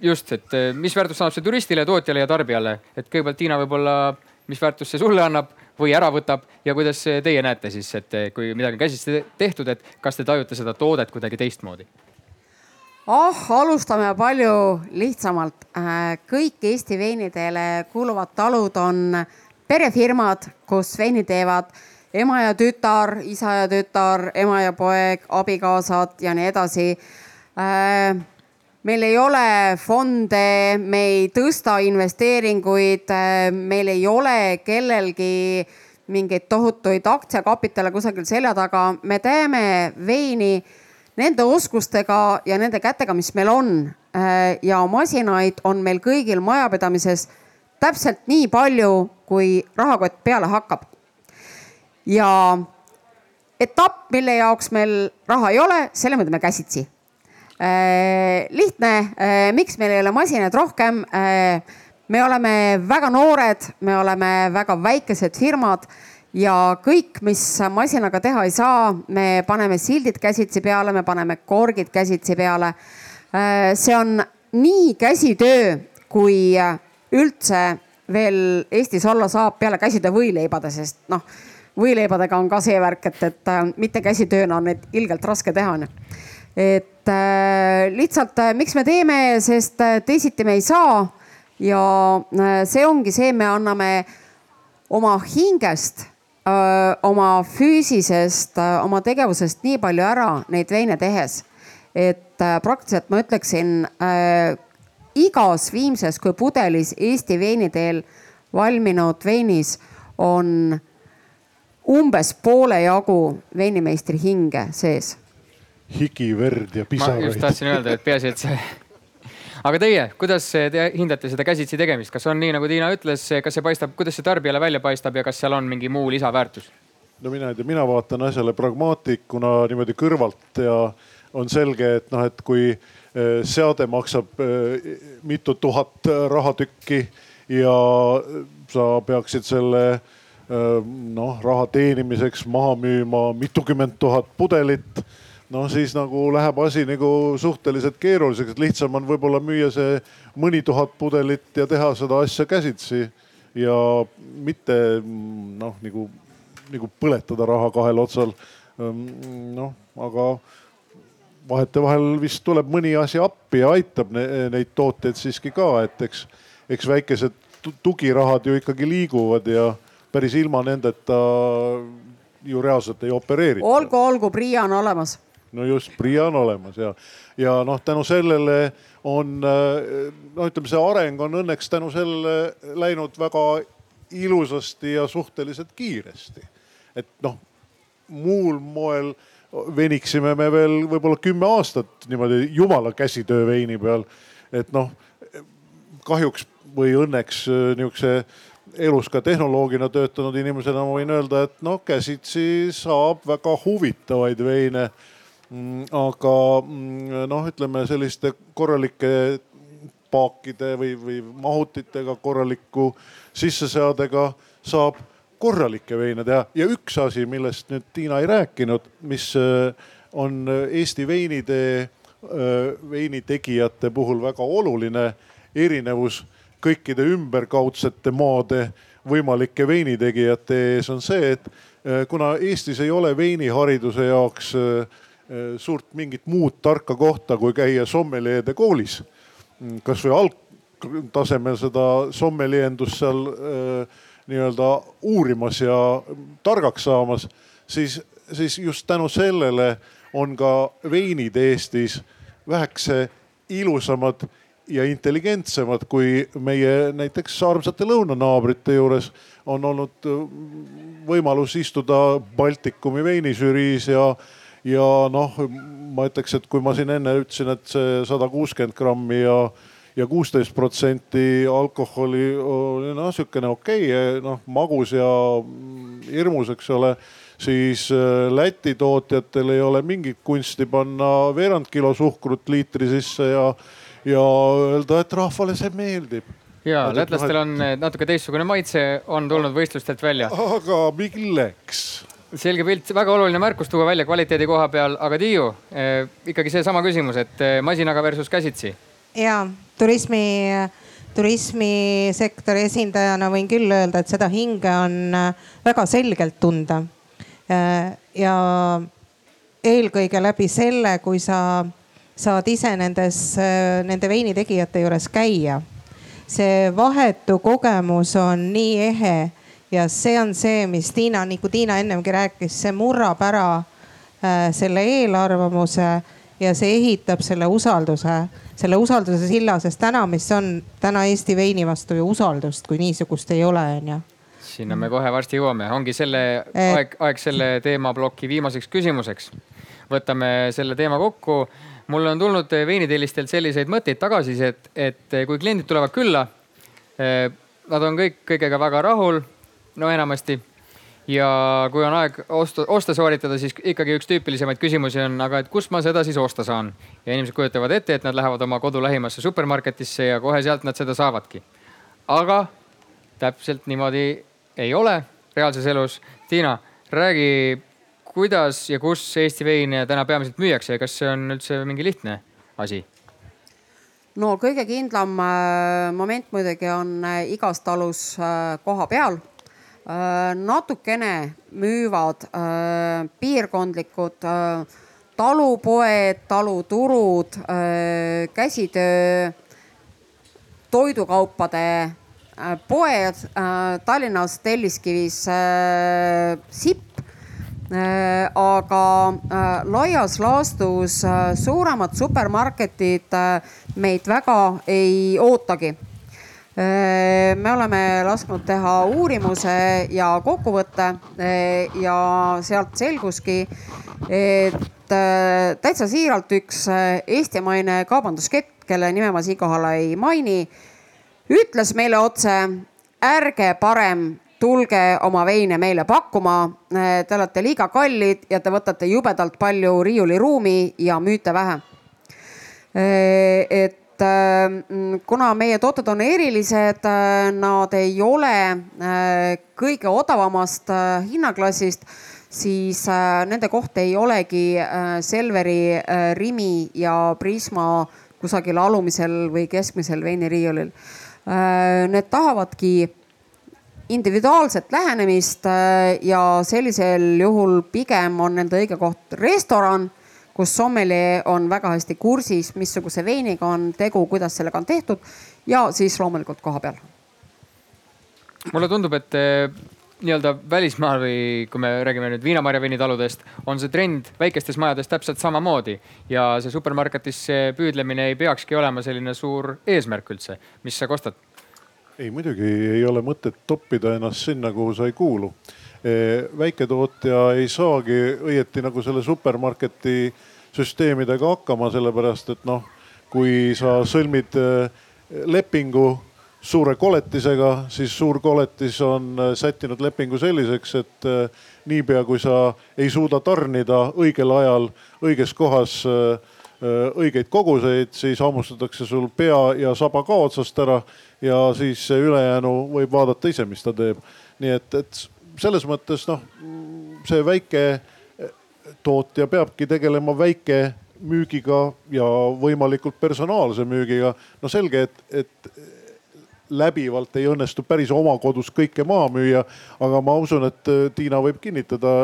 just, et mis väärtust annab see turistile, tootjale ja tarbijale, et kõigepealt Tiina võib-olla, mis väärtust see sulle annab või ära võtab ja kuidas teie näete siis, et kui midagi on käsitsi tehtud, et kas te tajute seda toodet kuidagi teistmoodi? ah, alustame palju lihtsamalt. Äh, kõik Eesti veiniteele kuuluvad talud on perefirmad, kus veini teevad ema ja tütar, isa ja tütar, ema ja poeg, abikaasad ja nii edasi. Meil ei ole fonde, me ei tõsta investeeringuid, meil ei ole kellelgi mingeid tohutuid aktsiakapitale kusagil selja taga, me teeme veini nende oskustega ja nende kätega, mis meil on ja masinaid on meil kõigil majapidamises täpselt nii palju, kui rahakott peale hakkab. ja etapp, mille jaoks meil raha ei ole, selle me teeme käsitsi. Äh, lihtne, äh, miks meil ei ole masinaid rohkem? me oleme väga noored, me oleme väga väikesed firmad ja kõik, mis masinaga teha ei saa, me paneme sildid käsitsi peale, me paneme korgid käsitsi peale. Äh, see on nii käsitöö, kui üldse veel Eestis olla saab peale käsitöö võileibade, sest noh, võileibadega on ka see värk, et, et äh, mitte käsitööna on neid ilgelt raske teha onju. Et äh, lihtsalt äh, miks me teeme, sest teisiti me ei saa. ja äh, see ongi see, me anname oma hingest oma füüsisest, oma tegevusest nii palju ära neid veine tehes, et praktiliselt ma ütleksin äh, igas viimses kui pudelis Eesti veiniteel valminud veinis on umbes poole jagu veinimeistri hinge sees. Higi, verd ja ma just pisaraid. tahtsin öelda, et peaasi, et see. aga teie, kuidas te hindate seda käsitsi tegemist, kas on nii, nagu Tiina ütles, kas see paistab, kuidas see tarbijale välja paistab ja kas seal on mingi muu lisaväärtus? no mina ei tea, mina vaatan asjale pragmaatikuna niimoodi kõrvalt ja on selge, et noh, et kui eh, seade maksab eh, mitu tuhat rahatükki ja sa peaksid selle eh, noh, raha teenimiseks maha müüma mitukümmend tuhat pudelit noh, siis nagu läheb asi nagu suhteliselt keeruliseks, et lihtsam on võib-olla müüa see mõni tuhat pudelit ja teha seda asja käsitsi ja mitte noh, nagu, nagu põletada raha kahel otsal. noh, aga vahetevahel vist tuleb mõni asi appi ja aitab ne, neid tooteid siiski ka, et eks, eks väikesed tugirahad ju ikkagi liiguvad ja päris ilma nendeta ju reaalselt ei opereerita. olgu, olgu, PRIA on olemas no just, PRIA on olemas ja, ja noh, tänu sellele on no ütleme, see areng on õnneks tänu sellele läinud väga ilusasti ja suhteliselt kiiresti. et noh, muul moel veniksime me veel võib-olla kümme aastat niimoodi jumala käsitöö veini peal. et noh, kahjuks või õnneks nihukese elus ka tehnoloogina töötanud inimesena ma võin öelda, et noh, käsitsi saab väga huvitavaid veine aga mm, noh, ütleme selliste korralike paakide või, või mahutitega, korraliku sisseseadega saab korralikke veine teha. ja üks asi, millest nüüd Tiina ei rääkinud, mis äh, on Eesti veinide, äh, veinitegijate puhul väga oluline erinevus kõikide ümberkaudsete maade võimalike veinitegijate ees on see, et äh, kuna Eestis ei ole veinihariduse jaoks äh, suurt mingit muud tarka kohta, kui käia sommeliede koolis. Kasvõi algtasemel seda sommeliendust seal äh, nii-öelda uurimas ja targaks saamas, siis, siis just tänu sellele on ka veinid Eestis vähekese ilusamad ja intelligentsemad kui meie näiteks armsate lõunanaabrite juures on olnud võimalus istuda Baltikumi veinižüriis ja ja noh, ma ütleks, et kui ma siin enne ütlesin, et see sada kuuskümmend grammi ja, ja kuusteist protsenti alkoholi oli noh, sihukene okei okay,, noh magus ja hirmus, eks ole siis äh, Läti tootjatel ei ole mingit kunsti panna veerand kilo suhkrut liitri sisse ja, ja öelda, et rahvale see meeldib ja lätlastel on natuke teistsugune maitse, on tulnud võistlustelt välja. aga milleks? Selge pilt, väga oluline märkus tuua välja kvaliteedi koha peal, aga Tiiu eh, ikkagi seesama küsimus, et eh, masinaga versus käsitsi. ja turismi, turismisektori esindajana võin küll öelda, et seda hinge on eh, väga selgelt tunda. Eh, ja eelkõige läbi selle, kui sa saad ise nendes, nende veinitegijate juures käia. see vahetu kogemus on nii ehe ja see on see, mis Tiina, nagu Tiina ennemgi rääkis, see murrab ära äh, selle eelarvamuse ja see ehitab selle usalduse, selle usalduse silla, sest täna, mis on täna Eesti veini vastu ju usaldust kui niisugust ei ole, onju sinna me kohe varsti jõuame, ongi selle aeg, aeg selle teemaploki viimaseks küsimuseks. võtame selle teema kokku. mulle on tulnud veinitellistelt selliseid mõtteid tagasisidet, et kui kliendid tulevad külla, eh, nad on kõik kõigega väga rahul no enamasti. ja kui on aeg osta, osta sooritada, siis ikkagi üks tüüpilisemaid küsimusi on, aga et kust ma seda siis osta saan. ja inimesed kujutavad ette, et nad lähevad oma kodu lähimasse supermarketisse ja kohe sealt nad seda saavadki. aga täpselt niimoodi ei ole reaalses elus. Tiina, räägi, kuidas ja kus Eesti veine täna peamiselt müüakse ja kas see on üldse mingi lihtne asi? no kõige kindlam äh, moment muidugi on äh, igas talus äh, koha peal natukene müüvad äh, piirkondlikud äh, talupoed, taluturud, käsitöö, toidukaupade poed Tallinnas Telliskivis Sipp aga laias laastus suuremad supermarketid meid väga ei ootagi me oleme lasknud teha uurimuse ja kokkuvõtte ja sealt selguski, et täitsa siiralt üks eestimaine kaubanduskett, kelle nime ma siinkohal ei maini, ütles meile otse, ärge parem tulge oma veine meile pakkuma. Te olete liiga kallid ja te võtate jubedalt palju riiuliruumi ja müüte vähe. et kuna meie tooted on erilised, nad ei ole kõige odavamast hinnaklassist, siis nende koht ei olegi Selveri, Rimi ja Prisma kusagil alumisel või keskmisel veiniriiulil. Need tahavadki individuaalset lähenemist äh, ja sellisel juhul pigem on nende õige koht restoran, kus sommelee on väga hästi kursis, missuguse veiniga on tegu, kuidas sellega on tehtud ja siis loomulikult koha peal. mulle tundub, et äh, nii-öelda välismaal või kui me räägime nüüd viinamarja veinitaludest, on see trend väikestes majades täpselt samamoodi ja see supermarketisse püüdlemine ei peakski olema selline suur eesmärk üldse. mis sa kostad? ei, muidugi ei ole mõtet toppida ennast sinna, kuhu sa ei kuulu. Väiketootja ei saagi õieti nagu selle supermarketi süsteemidega hakkama, sellepärast et noh, kui sa sõlmid lepingu suure koletisega, siis suur koletis on sättinud lepingu selliseks, et niipea kui sa ei suuda tarnida õigel ajal õiges kohas õigeid koguseid, siis hammustatakse sul pea ja saba ka otsast ära ja siis ülejäänu võib vaadata ise, mis ta teeb. nii et, et selles mõttes noh, see väike tootja peabki tegelema väike müügiga ja võimalikult personaalse müügiga. no selge, et, et läbivalt ei õnnestu päris oma kodus kõike maha müüa, aga ma usun, et Tiina võib kinnitada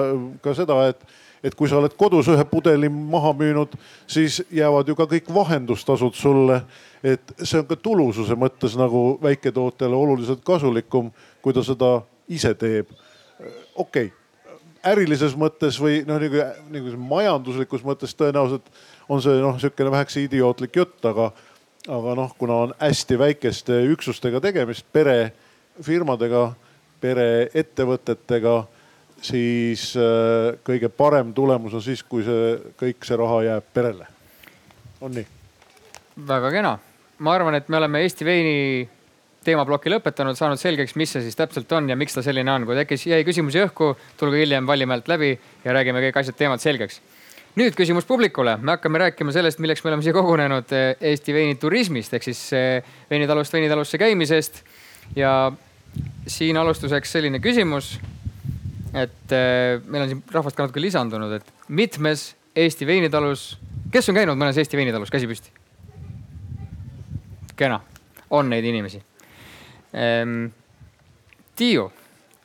ka seda, et et kui sa oled kodus ühe pudeli maha müünud, siis jäävad ju ka kõik vahendustasud sulle. et see on ka tulususe mõttes nagu väiketootjale oluliselt kasulikum, kui ta seda ise teeb. Okei okay., ärilises mõttes või noh, nagu, nagu majanduslikus mõttes tõenäoliselt on see noh, sihukene vähekese idiootlik jutt, aga, aga noh, kuna on hästi väikeste üksustega tegemist, perefirmadega, pereettevõtetega siis äh, kõige parem tulemus on siis, kui see kõik see raha jääb perele. on nii? väga kena, ma arvan, et me oleme Eesti veini teemaploki lõpetanud, saanud selgeks, mis see siis täpselt on ja miks ta selline on. kui tekkis, jäi küsimusi õhku, tulge hiljem Vallimäelt läbi ja räägime kõik asjad, teemad selgeks. nüüd küsimus publikule, me hakkame rääkima sellest, milleks me oleme siia kogunenud Eesti veiniturismist ehk siis veinitalust veinitalusse käimisest. ja siin alustuseks selline küsimus et äh, meil on siin rahvast ka natuke lisandunud, et mitmes Eesti veinitalus, kes on käinud mõnes Eesti veinitalus, käsi püsti? kena, on neid inimesi ehm,. Tiiu,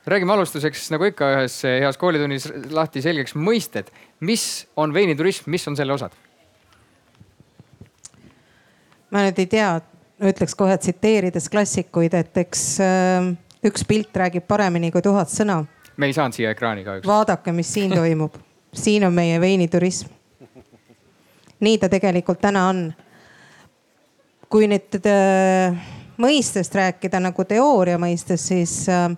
räägime alustuseks nagu ikka ühes heas koolitunnis lahti selgeks mõisted, mis on veiniturism, mis on selle osad? ma nüüd ei tea, ütleks kohe tsiteerides klassikuid, et eks äh, üks pilt räägib paremini kui tuhat sõna me ei saanud siia ekraani kahjuks. vaadake, mis siin toimub. siin on meie veiniturism. nii ta tegelikult täna on. kui nüüd äh, mõistest rääkida nagu teooria mõistes, siis äh,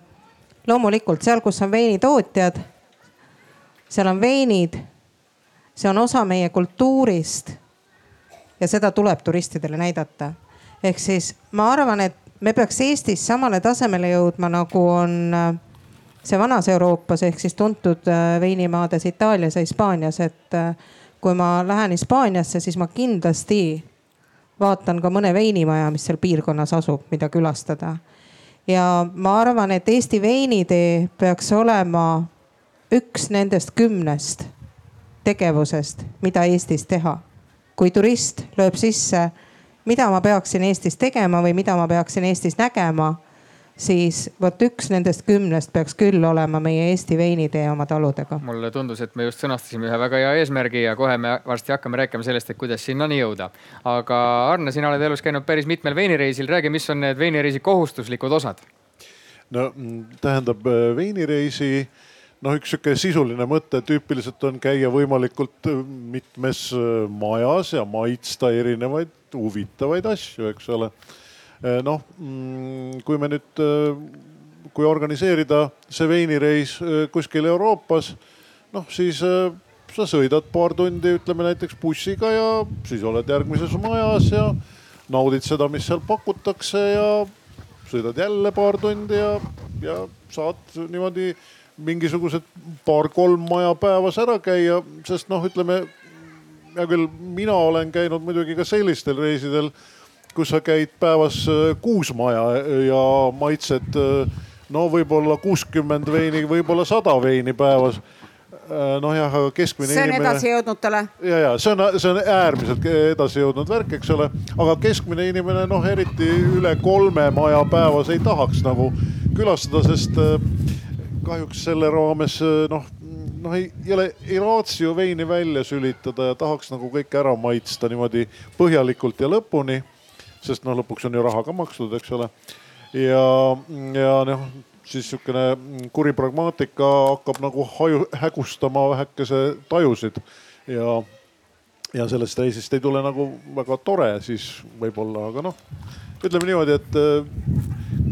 loomulikult seal, kus on veinitootjad, seal on veinid. see on osa meie kultuurist. ja seda tuleb turistidele näidata. ehk siis ma arvan, et me peaks Eestis samale tasemele jõudma, nagu on äh, see vanas Euroopas ehk siis tuntud äh, veinimaades Itaalias ja Hispaanias, et kui ma lähen Hispaaniasse, siis ma kindlasti vaatan ka mõne veinimaja, mis seal piirkonnas asub, mida külastada. ja ma arvan, et Eesti veinitee peaks olema üks nendest kümnest tegevusest, mida Eestis teha. kui turist lööb sisse, mida ma peaksin Eestis tegema või mida ma peaksin Eestis nägema siis vot üks nendest kümnest peaks küll olema meie Eesti veinitee oma taludega. mulle tundus, et me just sõnastasime ühe väga hea eesmärgi ja kohe me varsti hakkame rääkima sellest, et kuidas sinnani jõuda. aga Arne, sina oled elus käinud päris mitmel veinireisil, räägi, mis on need veinireisi kohustuslikud osad? no tähendab äh, veinireisi noh, üks sihuke sisuline mõte tüüpiliselt on käia võimalikult mitmes majas ja maitsta erinevaid huvitavaid asju, eks ole noh, kui me nüüd, kui organiseerida see veinireis kuskil Euroopas, noh siis sa sõidad paar tundi, ütleme näiteks bussiga ja siis oled järgmises majas ja naudid seda, mis seal pakutakse ja sõidad jälle paar tundi ja, ja saad niimoodi mingisugused paar-kolm maja päevas ära käia, sest noh, ütleme hea küll, mina olen käinud muidugi ka sellistel reisidel, kus sa käid päevas äh, kuus maja ja maitsed äh, no võib-olla kuuskümmend veini, võib-olla sada veini päevas äh, noh jah, aga keskmine see on inimene. edasijõudnutele. ja, ja see on, see on äärmiselt edasijõudnud värk, eks ole, aga keskmine inimene noh, eriti üle kolme maja päevas ei tahaks nagu külastada, sest kahjuks selle raames noh noh, ei, ei ole, ei raatsi ju veini välja sülitada ja tahaks nagu kõike ära maitsta niimoodi põhjalikult ja lõpuni. Sest noh, lõpuks on ju raha ka makstud, eks ole. ja, ja noh, siis sihukene kuri pragmaatika hakkab nagu haju, hägustama vähekese tajusid ja, ja sellest reisist ei tule nagu väga tore siis võib-olla, aga noh, ütleme niimoodi, et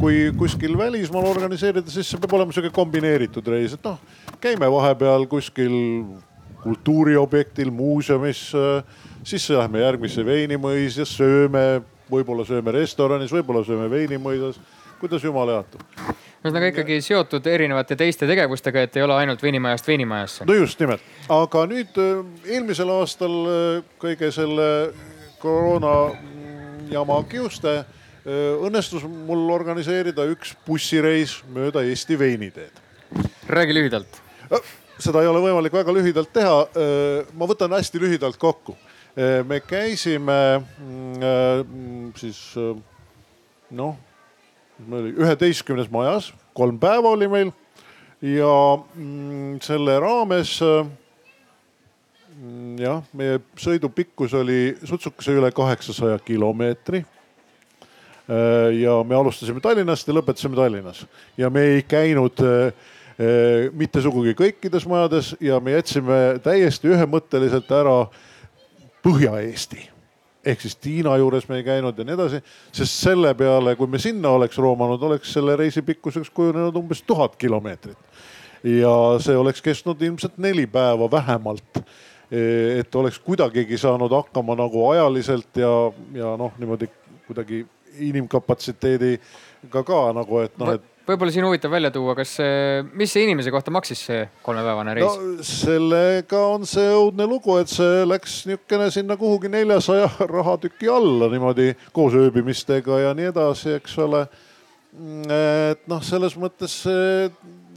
kui kuskil välismaal organiseerida, siis see peab olema sihuke kombineeritud reis, et noh käime vahepeal kuskil kultuuriobjektil, muuseumis, siis lähme järgmisse veinimõis ja sööme, võib-olla sööme restoranis, võib-olla sööme veinimõisas, kuidas jumal jaotab ühesõnaga ikkagi seotud erinevate teiste tegevustega, et ei ole ainult veinimajast veinimajasse. no just nimelt, aga nüüd äh, eelmisel aastal äh, kõige selle koroona jama kiuste äh, õnnestus mul organiseerida üks bussireis mööda Eesti veiniteed. räägi lühidalt seda ei ole võimalik väga lühidalt teha. ma võtan hästi lühidalt kokku. Me käisime mm, siis noh, üheteistkümnes majas, kolm päeva oli meil ja mm, selle raames mm, jah, meie sõidu pikkus oli sutsukese üle kaheksasaja kilomeetri. ja me alustasime Tallinnast ja lõpetasime Tallinnas ja me ei käinud äh, Äh, mitte sugugi kõikides majades ja me jätsime täiesti ühemõtteliselt ära Põhja-Eesti ehk siis Tiina juures me ei käinud ja nii edasi, sest selle peale, kui me sinna oleks roomanud, oleks selle reisi pikkuseks kujunenud umbes tuhat kilomeetrit. ja see oleks kestnud ilmselt neli päeva vähemalt. et oleks kuidagigi saanud hakkama nagu ajaliselt ja, ja noh, niimoodi kuidagi inimkapatsiteediga ka nagu, et noh, et võib-olla siin huvitav välja tuua, kas, mis see inimese kohta maksis see kolmepäevane reis no,? sellega on see õudne lugu, et see läks niisugune sinna kuhugi neljasaja rahatüki alla niimoodi koos ööbimistega ja nii edasi, eks ole. et noh, selles mõttes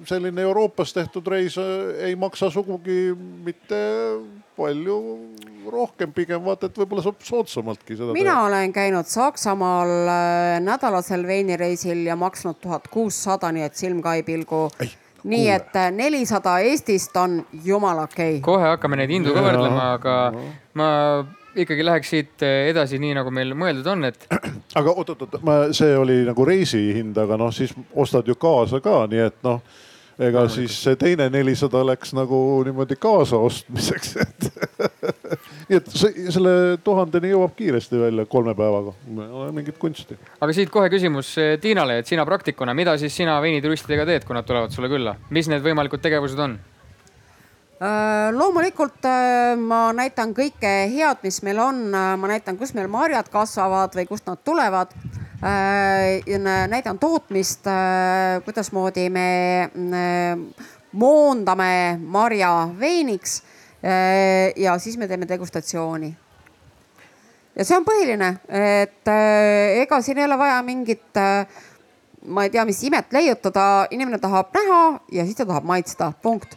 selline Euroopas tehtud reis ei maksa sugugi mitte palju rohkem, pigem vaata, et võib-olla saab soodsamaltki seda. mina teha. olen käinud Saksamaal äh, nädalasel veinireisil ja maksnud tuhat kuussada, nii et silm ka ei pilgu. nii et äh, nelisada Eestist on jumala okei okay.. kohe hakkame neid hindu ka võrdlema, aga ma ikkagi läheks siit äh, edasi, nii nagu meil mõeldud on, et. aga oot-oot-oot, see oli nagu reisihind, aga noh, siis ostad ju kaasa ka, nii et noh ega no, siis see teine nelisada läks nagu niimoodi kaasaostmiseks et nii et selle tuhandeni jõuab kiiresti välja kolme päevaga, ei ole mingit kunsti. aga siit kohe küsimus eh, Tiinale, et sina praktikuna, mida siis sina veinituristidega teed, kui nad tulevad sulle külla, mis need võimalikud tegevused on? Äh, loomulikult äh, ma näitan kõike head, mis meil on, ma näitan, kus meil marjad kasvavad või kust nad tulevad. Äh, näidan tootmist, äh, kuidasmoodi me äh, moondame marja veiniks. ja siis me teeme degustatsiooni. ja see on põhiline, et ega siin ei ole vaja mingit, ma ei tea, mis imet leiutada, inimene tahab näha ja siis ta tahab maitsta, punkt.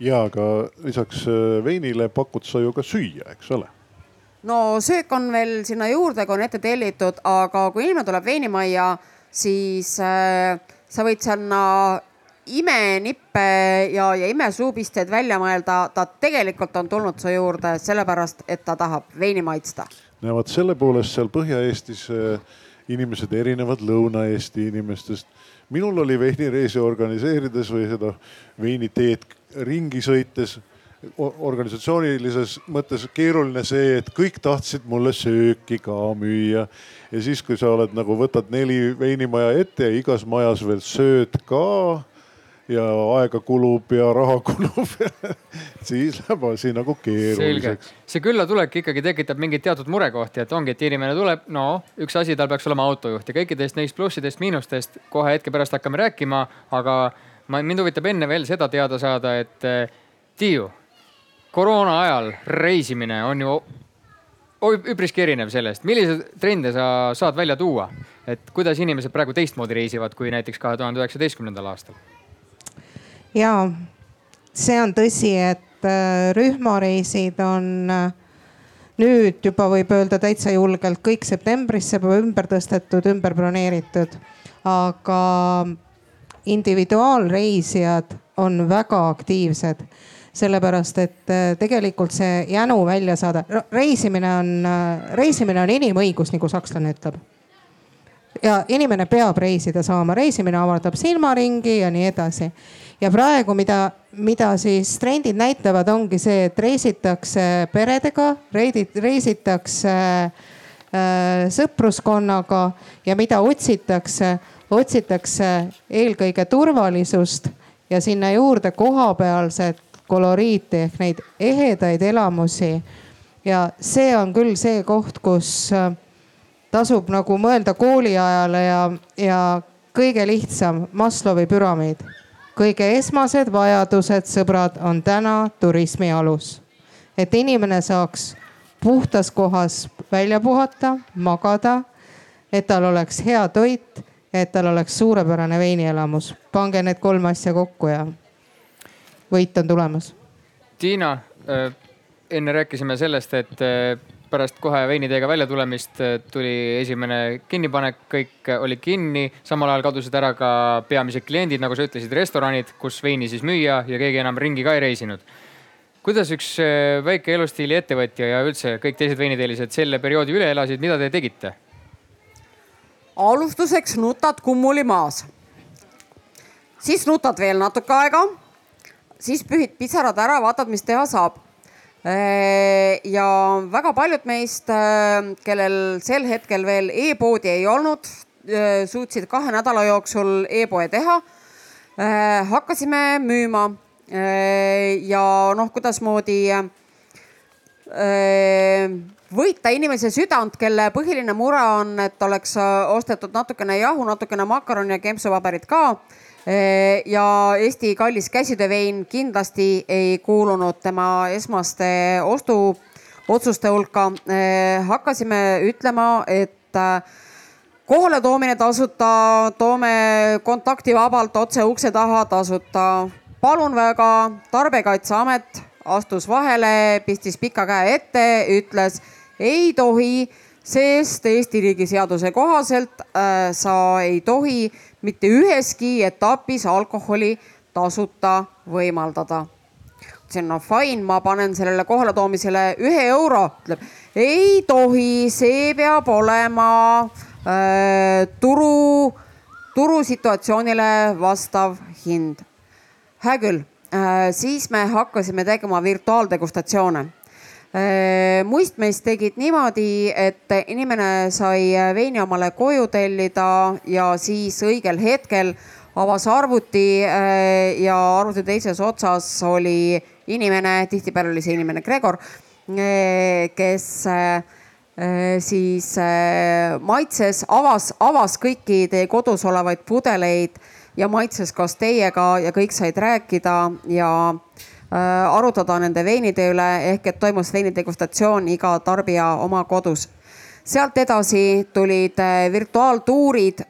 ja, aga lisaks veinile pakud sa ju ka süüa, eks ole no söök on veel sinna juurde, kui on ette tellitud, aga kui inimene tuleb veinimajja, siis äh, sa võid sinna imenippe ja, ja imesuupisteid välja mõelda. ta tegelikult on tulnud su juurde sellepärast, et ta tahab veini maitsta. no vot selle poolest seal Põhja-Eestis äh, inimesed erinevad Lõuna-Eesti inimestest. minul oli veinireisi organiseerides või seda veiniteed ringi sõites organisatsioonilises mõttes keeruline see, et kõik tahtsid mulle sööki ka müüa. ja siis, kui sa oled nagu võtad neli veinimaja ette ja igas majas veel sööd ka ja aega kulub ja raha kulub siis läheb asi nagu keeruliseks. see küllatulek ikkagi tekitab mingeid teatud murekohti, et ongi, et inimene tuleb, no üks asi, tal peaks olema autojuht ja kõikidest neist plussidest, miinustest kohe hetke pärast hakkame rääkima, aga ma, mind huvitab enne veel seda teada saada, et eh, Tiiu, koroona ajal reisimine on ju üpriski erinev sellest, milliseid trende sa saad välja tuua, et kuidas inimesed praegu teistmoodi reisivad kui näiteks kahe tuhande üheksateistkümnendal aastal? ja see on tõsi, et äh, rühmareisid on äh, nüüd juba võib öelda täitsa julgelt kõik septembrisse ümber tõstetud, ümber broneeritud. aga individuaalreisijad on väga aktiivsed sellepärast et äh, tegelikult see jänu välja saada, reisimine on, reisimine on inimõigus, nagu sakslane ütleb ja inimene peab reisida saama, reisimine avardab silmaringi ja nii edasi. ja praegu, mida, mida siis trendid näitavad, ongi see, et reisitakse peredega, reisitakse äh, sõpruskonnaga ja mida otsitakse, otsitakse eelkõige turvalisust ja sinna juurde kohapealset koloriiti ehk neid ehedaid elamusi. ja see on küll see koht, kus äh, tasub nagu mõelda kooliajale ja, ja kõige lihtsam Maslowi püramiid. kõige esmased vajadused, sõbrad, on täna turismi alus. et inimene saaks puhtas kohas välja puhata, magada, et tal oleks hea toit, et tal oleks suurepärane veinielamus. pange need kolm asja kokku ja võit on tulemas. Tiina, enne rääkisime sellest, et pärast kohe veiniteega väljatulemist tuli esimene kinnipanek, kõik oli kinni. samal ajal kadusid ära ka peamised kliendid, nagu sa ütlesid, restoranid, kus veini siis müüa ja keegi enam ringi ka ei reisinud. kuidas üks väike elustiili ettevõtja ja üldse kõik teised veiniteelised selle perioodi üle elasid, mida te tegite? alustuseks nutad kummuli maas. siis nutad veel natuke aega. Siis pühid pisarad ära, vaatad, mis teha saab. Ja väga paljud meist, kellel sel hetkel veel e-poodi ei olnud, suutsid kahe nädala jooksul e-poe teha. hakkasime müüma. Ja noh, kuidasmoodi võita inimese südant, kelle põhiline mure on, et oleks ostetud natukene jahu, natukene makaroni ja kempsupaberit ka ja Eesti kallis käsitöövein kindlasti ei kuulunud tema esmaste ostuotsuste hulka. hakkasime ütlema, et kohaletoomine tasuta, toome kontaktivabalt otse ukse taha tasuta. palun väga, Tarbijakaitseamet astus vahele, pistis pika käe ette, ütles ei tohi, sest Eesti riigi seaduse kohaselt äh, sa ei tohi mitte üheski etapis alkoholi tasuta võimaldada. ütlesin no fine, ma panen sellele kohaletoomisele ühe euro, ütleb ei tohi, see peab olema äh, turu, turusituatsioonile vastav hind. hää küll äh,, siis me hakkasime tegema virtuaaldegustatsioone muist meist tegid niimoodi, et inimene sai veini omale koju tellida ja siis õigel hetkel avas arvuti ja arvuti teises otsas oli inimene, tihtipeale oli see inimene Gregor, kes siis maitses, avas, avas kõiki teie kodus olevaid pudeleid ja maitses koos teiega ja kõik said rääkida ja arutada nende veinide üle ehk et toimus veinidegustatsioon iga tarbija oma kodus. sealt edasi tulid virtuaaltuurid,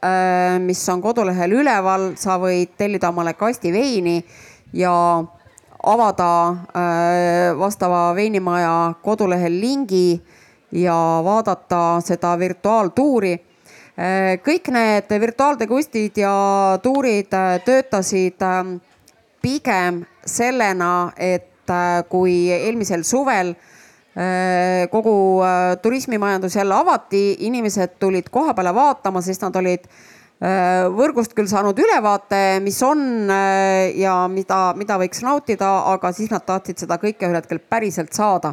mis on kodulehel üleval, sa võid tellida omale kasti veini ja avada vastava veinimaja kodulehel lingi ja vaadata seda virtuaaltuuri. kõik need virtuaaldegustid ja tuurid töötasid pigem sellena, et kui eelmisel suvel kogu turismimajandus jälle avati, inimesed tulid koha peale vaatama, sest nad olid võrgust küll saanud ülevaate, mis on ja mida, mida võiks nautida, aga siis nad tahtsid seda kõike ühel hetkel päriselt saada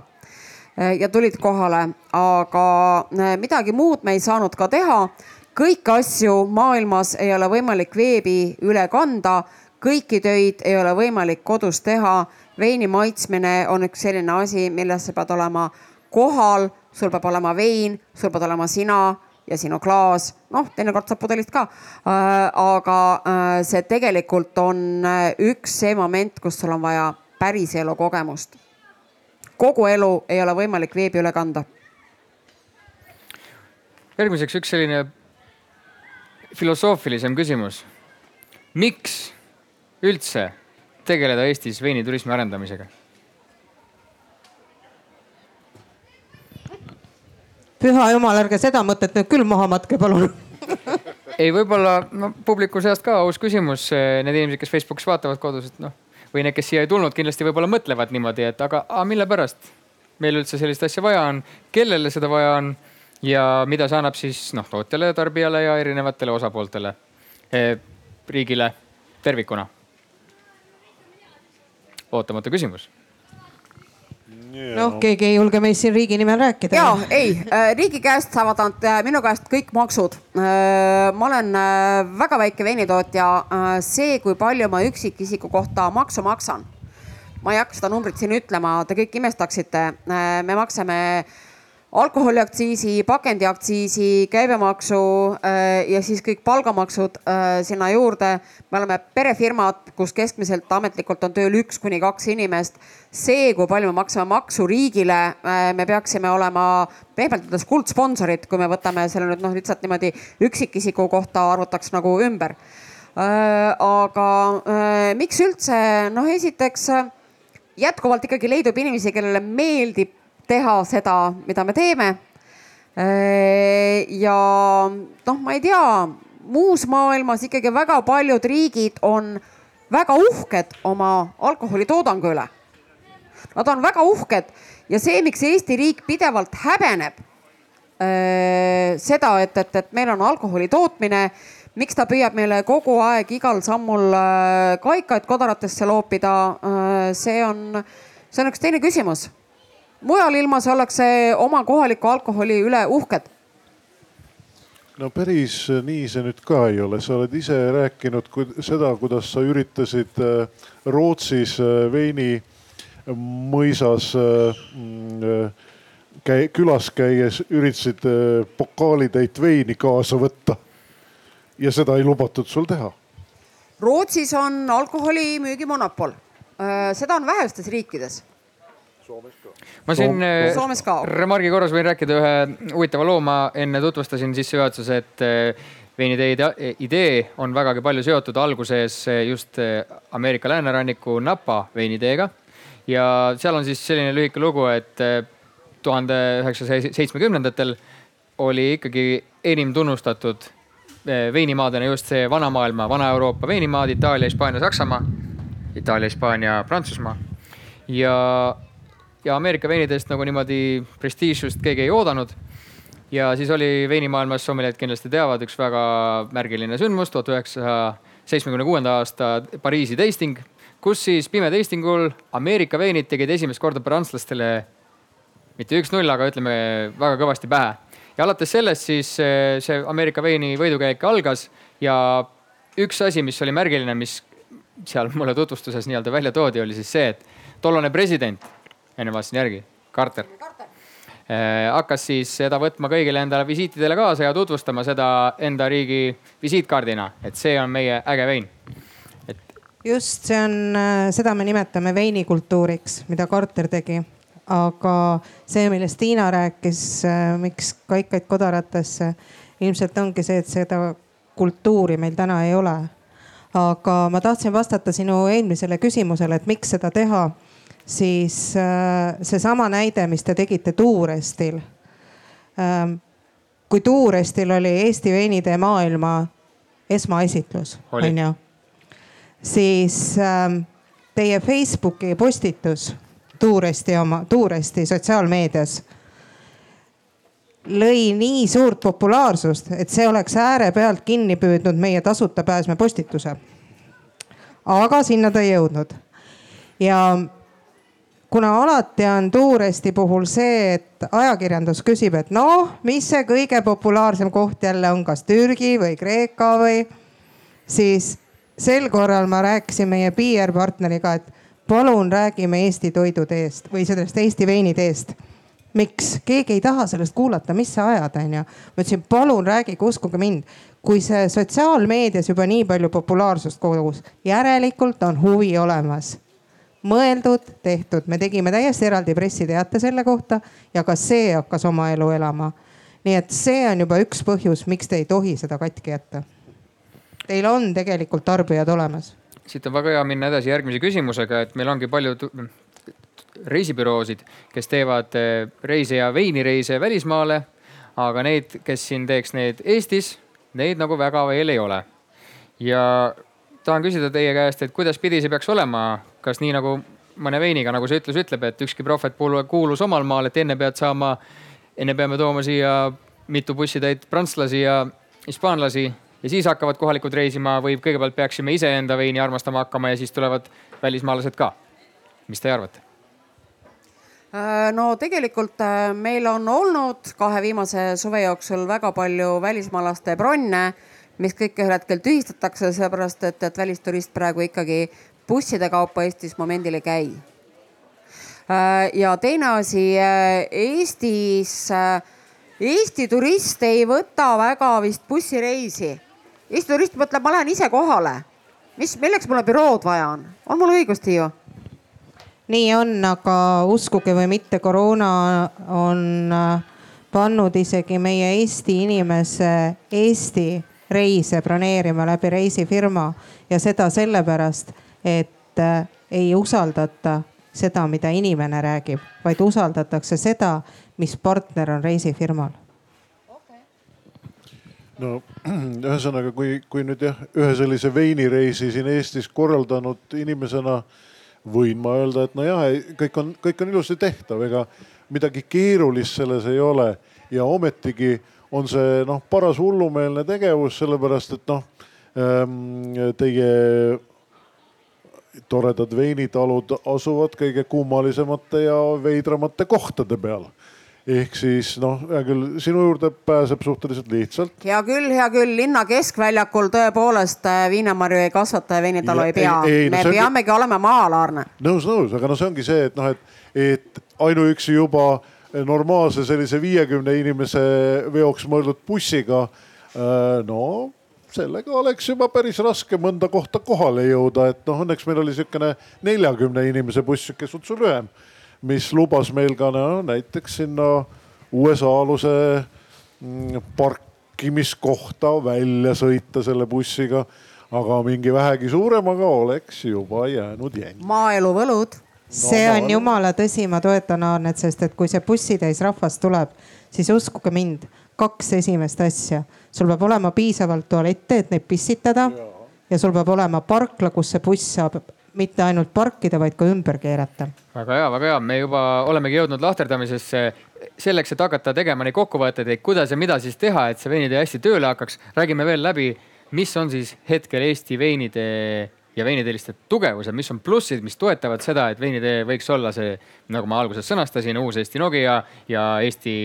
ja tulid kohale, aga midagi muud me ei saanud ka teha. kõiki asju maailmas ei ole võimalik veebi üle kanda, kõiki töid ei ole võimalik kodus teha. veini maitsmine on üks selline asi, milles sa pead olema kohal, sul peab olema vein, sul pead olema sina ja sinu klaas, noh, teinekord saab pudelist ka. aga see tegelikult on üks see moment, kus sul on vaja päris elukogemust. kogu elu ei ole võimalik veebi üle kanda. järgmiseks üks selline filosoofilisem küsimus. miks üldse tegeleda Eestis veiniturismi arendamisega? püha jumal, ärge seda mõtet nüüd küll maha matke, palun ei, võib-olla no, publiku seast ka aus küsimus. Need inimesed, kes Facebookis vaatavad kodus, et noh või need, kes siia ei tulnud, kindlasti võib-olla mõtlevad niimoodi, et aga, aga mille pärast meil üldse sellist asja vaja on, kellele seda vaja on ja mida see annab siis noh, tootjale, tarbijale ja erinevatele osapooltele eh,, riigile tervikuna. Ootamatu küsimus noh, keegi ei julge meist siin riigi nimel rääkida. ja ei, äh, riigi käest saavad nad äh, minu käest kõik maksud. Äh, ma olen väga väike veinitootja. see, kui palju ma üksikisiku kohta maksu maksan, ma ei hakka seda numbrit siin ütlema, te kõik imestaksite. me maksame alkoholiaktsiisi, pakendiaktsiisi, käibemaksu äh, ja siis kõik palgamaksud äh, sinna juurde. me oleme perefirmad, kus keskmiselt ametlikult on tööl üks kuni kaks inimest. see, kui palju me maksame maksu riigile, äh, me peaksime olema pehmelt öeldes kuldsponsorid, kui me võtame selle nüüd noh, lihtsalt niimoodi üksikisiku kohta arvutaks nagu ümber. aga miks üldse, noh, esiteks jätkuvalt ikkagi leidub inimesi, kellele meeldib teha seda, mida me teeme. ja noh, ma ei tea, muus maailmas ikkagi väga paljud riigid on väga uhked oma alkoholitoodangu üle. Nad on väga uhked ja see, miks Eesti riik pidevalt häbeneb äh, seda, et, et, et meil on alkoholi tootmine, miks ta püüab meile kogu aeg igal sammul äh, kaikaid kodaratesse loopida äh,, see on, see on üks teine küsimus mujal ilmas ollakse oma kohaliku alkoholi üle uhked no päris nii see nüüd ka ei ole, sa oled ise rääkinud seda, kuidas sa üritasid äh, Rootsis äh, veini mõisas mm, käi, külas käies üritasid pokaalitäit veini kaasa võtta. ja seda ei lubatud sul teha. Rootsis on alkoholimüügi monopol, seda on vähestes riikides ma siin Soomes ka. remargi korras võin rääkida ühe huvitava loo, ma enne tutvustasin sissejuhatuses, et eh, veinitee idee on vägagi palju seotud alguses just Ameerika lääneranniku Napa veiniteega. ja seal on siis selline lühike lugu, et tuhande üheksasaja seitsmekümnendatel oli ikkagi enim tunnustatud veinimaadena just see vana maailma, Vana-Euroopa veinimaad, Itaalia, Hispaania, Saksamaa, Itaalia, Hispaania, Prantsusmaa ja ja Ameerika veinidest nagu niimoodi prestiižsust keegi ei oodanud. ja siis oli veinimaailmas, sommeliid kindlasti teavad, üks väga märgiline sündmus, tuhat üheksasaja seitsmekümne kuuenda aasta Pariisi tasting, kus siis pime tastingul Ameerika veinid tegid esimest korda prantslastele mitte üks-null, aga ütleme väga kõvasti pähe. ja alates sellest siis eh, see Ameerika veini võidukäik algas ja üks asi, mis oli märgiline, mis seal mulle tutvustuses nii-öelda välja toodi, oli siis see, et tollane president enne vaatasin järgi, Carter äh, hakkas siis seda võtma kõigile endale visiitidele kaasa ja tutvustama seda enda riigi visiitkaardina, et see on meie äge vein. et. just, see on, äh, seda me nimetame veinikultuuriks, mida Carter tegi. aga see, millest Tiina rääkis, äh, miks kaikaid kodaratesse, ilmselt ongi see, et seda kultuuri meil täna ei ole. aga ma tahtsin vastata sinu eelmisele küsimusele, et miks seda teha siis äh, seesama näide, mis te tegite Tuurestil. Ähm, kui Tuurestil oli Eesti veinitee maailma esmaesitlus, onju, siis ähm, teie Facebooki postitus Tuuresti oma, Tuuresti sotsiaalmeedias lõi nii suurt populaarsust, et see oleks äärepealt kinni püüdnud meie tasuta pääsme postituse. aga sinna ta ei jõudnud. ja kuna alati on Tuuresti puhul see, et ajakirjandus küsib, et noh, mis see kõige populaarsem koht jälle on, kas Türgi või Kreeka või, siis sel korral ma rääkisin meie PR partneriga, et palun räägime Eesti toiduteest või sellest Eesti veiniteest miks, keegi ei taha sellest kuulata, mis sa ajad, onju. ma ütlesin, palun rääkige, uskuge mind, kui see sotsiaalmeedias juba nii palju populaarsust kogus, järelikult on huvi olemas. Mõeldud, tehtud, me tegime täiesti eraldi pressiteate selle kohta ja ka see hakkas oma elu elama. nii et see on juba üks põhjus, miks te ei tohi seda katki jätta. Teil on tegelikult tarbijad olemas siit on väga hea minna edasi järgmise küsimusega, et meil ongi palju reisibüroosid, kes teevad eh, reise ja veinireise välismaale. aga neid, kes siin teeks need Eestis, neid nagu väga veel ei ole. ja tahan küsida teie käest, et kuidas pidi see peaks olema, kas nii nagu mõne veiniga, nagu see ütlus ütleb, et ükski prohvet kuulus omal maal, et enne pead saama, enne peame tooma siia mitu bussitäit prantslasi ja hispaanlasi ja siis hakkavad kohalikud reisima või kõigepealt peaksime iseenda veini armastama hakkama ja siis tulevad välismaalased ka. mis teie arvate? Äh, no tegelikult äh, meil on olnud kahe viimase suve jooksul väga palju välismaalaste bronne, mis kõik ühel hetkel tühistatakse, sellepärast et, et välisturist praegu ikkagi busside kaupa Eestis momendil ei käi. Äh, ja teine asi, Eestis, Eesti turist ei võta väga vist bussireisi. Eesti turist mõtleb, ma lähen ise kohale. mis, milleks mulle bürood vaja on, on mul õigus, Tiiu? nii on, aga uskuge või mitte, koroona on äh, pannud isegi meie Eesti inimese Eesti reise broneerima läbi reisifirma ja seda sellepärast, et äh, ei usaldata seda, mida inimene räägib, vaid usaldatakse seda, mis partner on reisifirmal. No ühesõnaga, kui, kui nüüd jah, ühe sellise veinireisi siin Eestis korraldanud inimesena võin ma öelda, et nojah, kõik on, kõik on ilusti tehtav, ega midagi keerulist selles ei ole. Ja ometigi on see noh, paras hullumeelne tegevus, sellepärast et noh, ehm, teie toredad veinitalud asuvad kõige kummalisemate ja veidramate kohtade peal ehk siis noh, hea küll, sinu juurde pääseb suhteliselt lihtsalt. hea küll, hea küll, linna keskväljakul tõepoolest äh, viinamarju ei kasvata ja veinitalu ei pea. me ongi... peamegi olema maalaarne. nõus, nõus, aga no see ongi see, et noh, et, et ainuüksi juba normaalse sellise viiekümne inimese veoks mõeldud bussiga äh, no sellega oleks juba päris raske mõnda kohta kohale jõuda, et noh, õnneks meil oli niisugune neljakümne inimese buss, sihuke sutsu lühem mis lubas meil ka no, näiteks sinna USA-aluse mm, parkimiskohta välja sõita selle bussiga. aga mingi vähegi suuremaga oleks juba jäänud jänn. maaelu võlud no,. see on no, jumala tõsi, ma toetan Arnet, sest et kui see bussitäis rahvast tuleb, siis uskuge mind, kaks esimest asja. Sul peab olema piisavalt tualette, et neid pissitada ja. sul peab olema parkla, kus see buss saab mitte ainult parkida, vaid ka ümber keerata. väga hea, väga hea, me juba olemegi jõudnud lahterdamisesse selleks, et hakata tegema neid kokkuvõtteid, et kuidas ja mida siis teha, et see veinitee hästi tööle hakkaks. räägime veel läbi, mis on siis hetkel Eesti veinitee ja veiniteeliste tugevused, mis on plussid, mis toetavad seda, et veinitee võiks olla see, nagu ma alguses sõnastasin, uus Eesti Nokia ja Eesti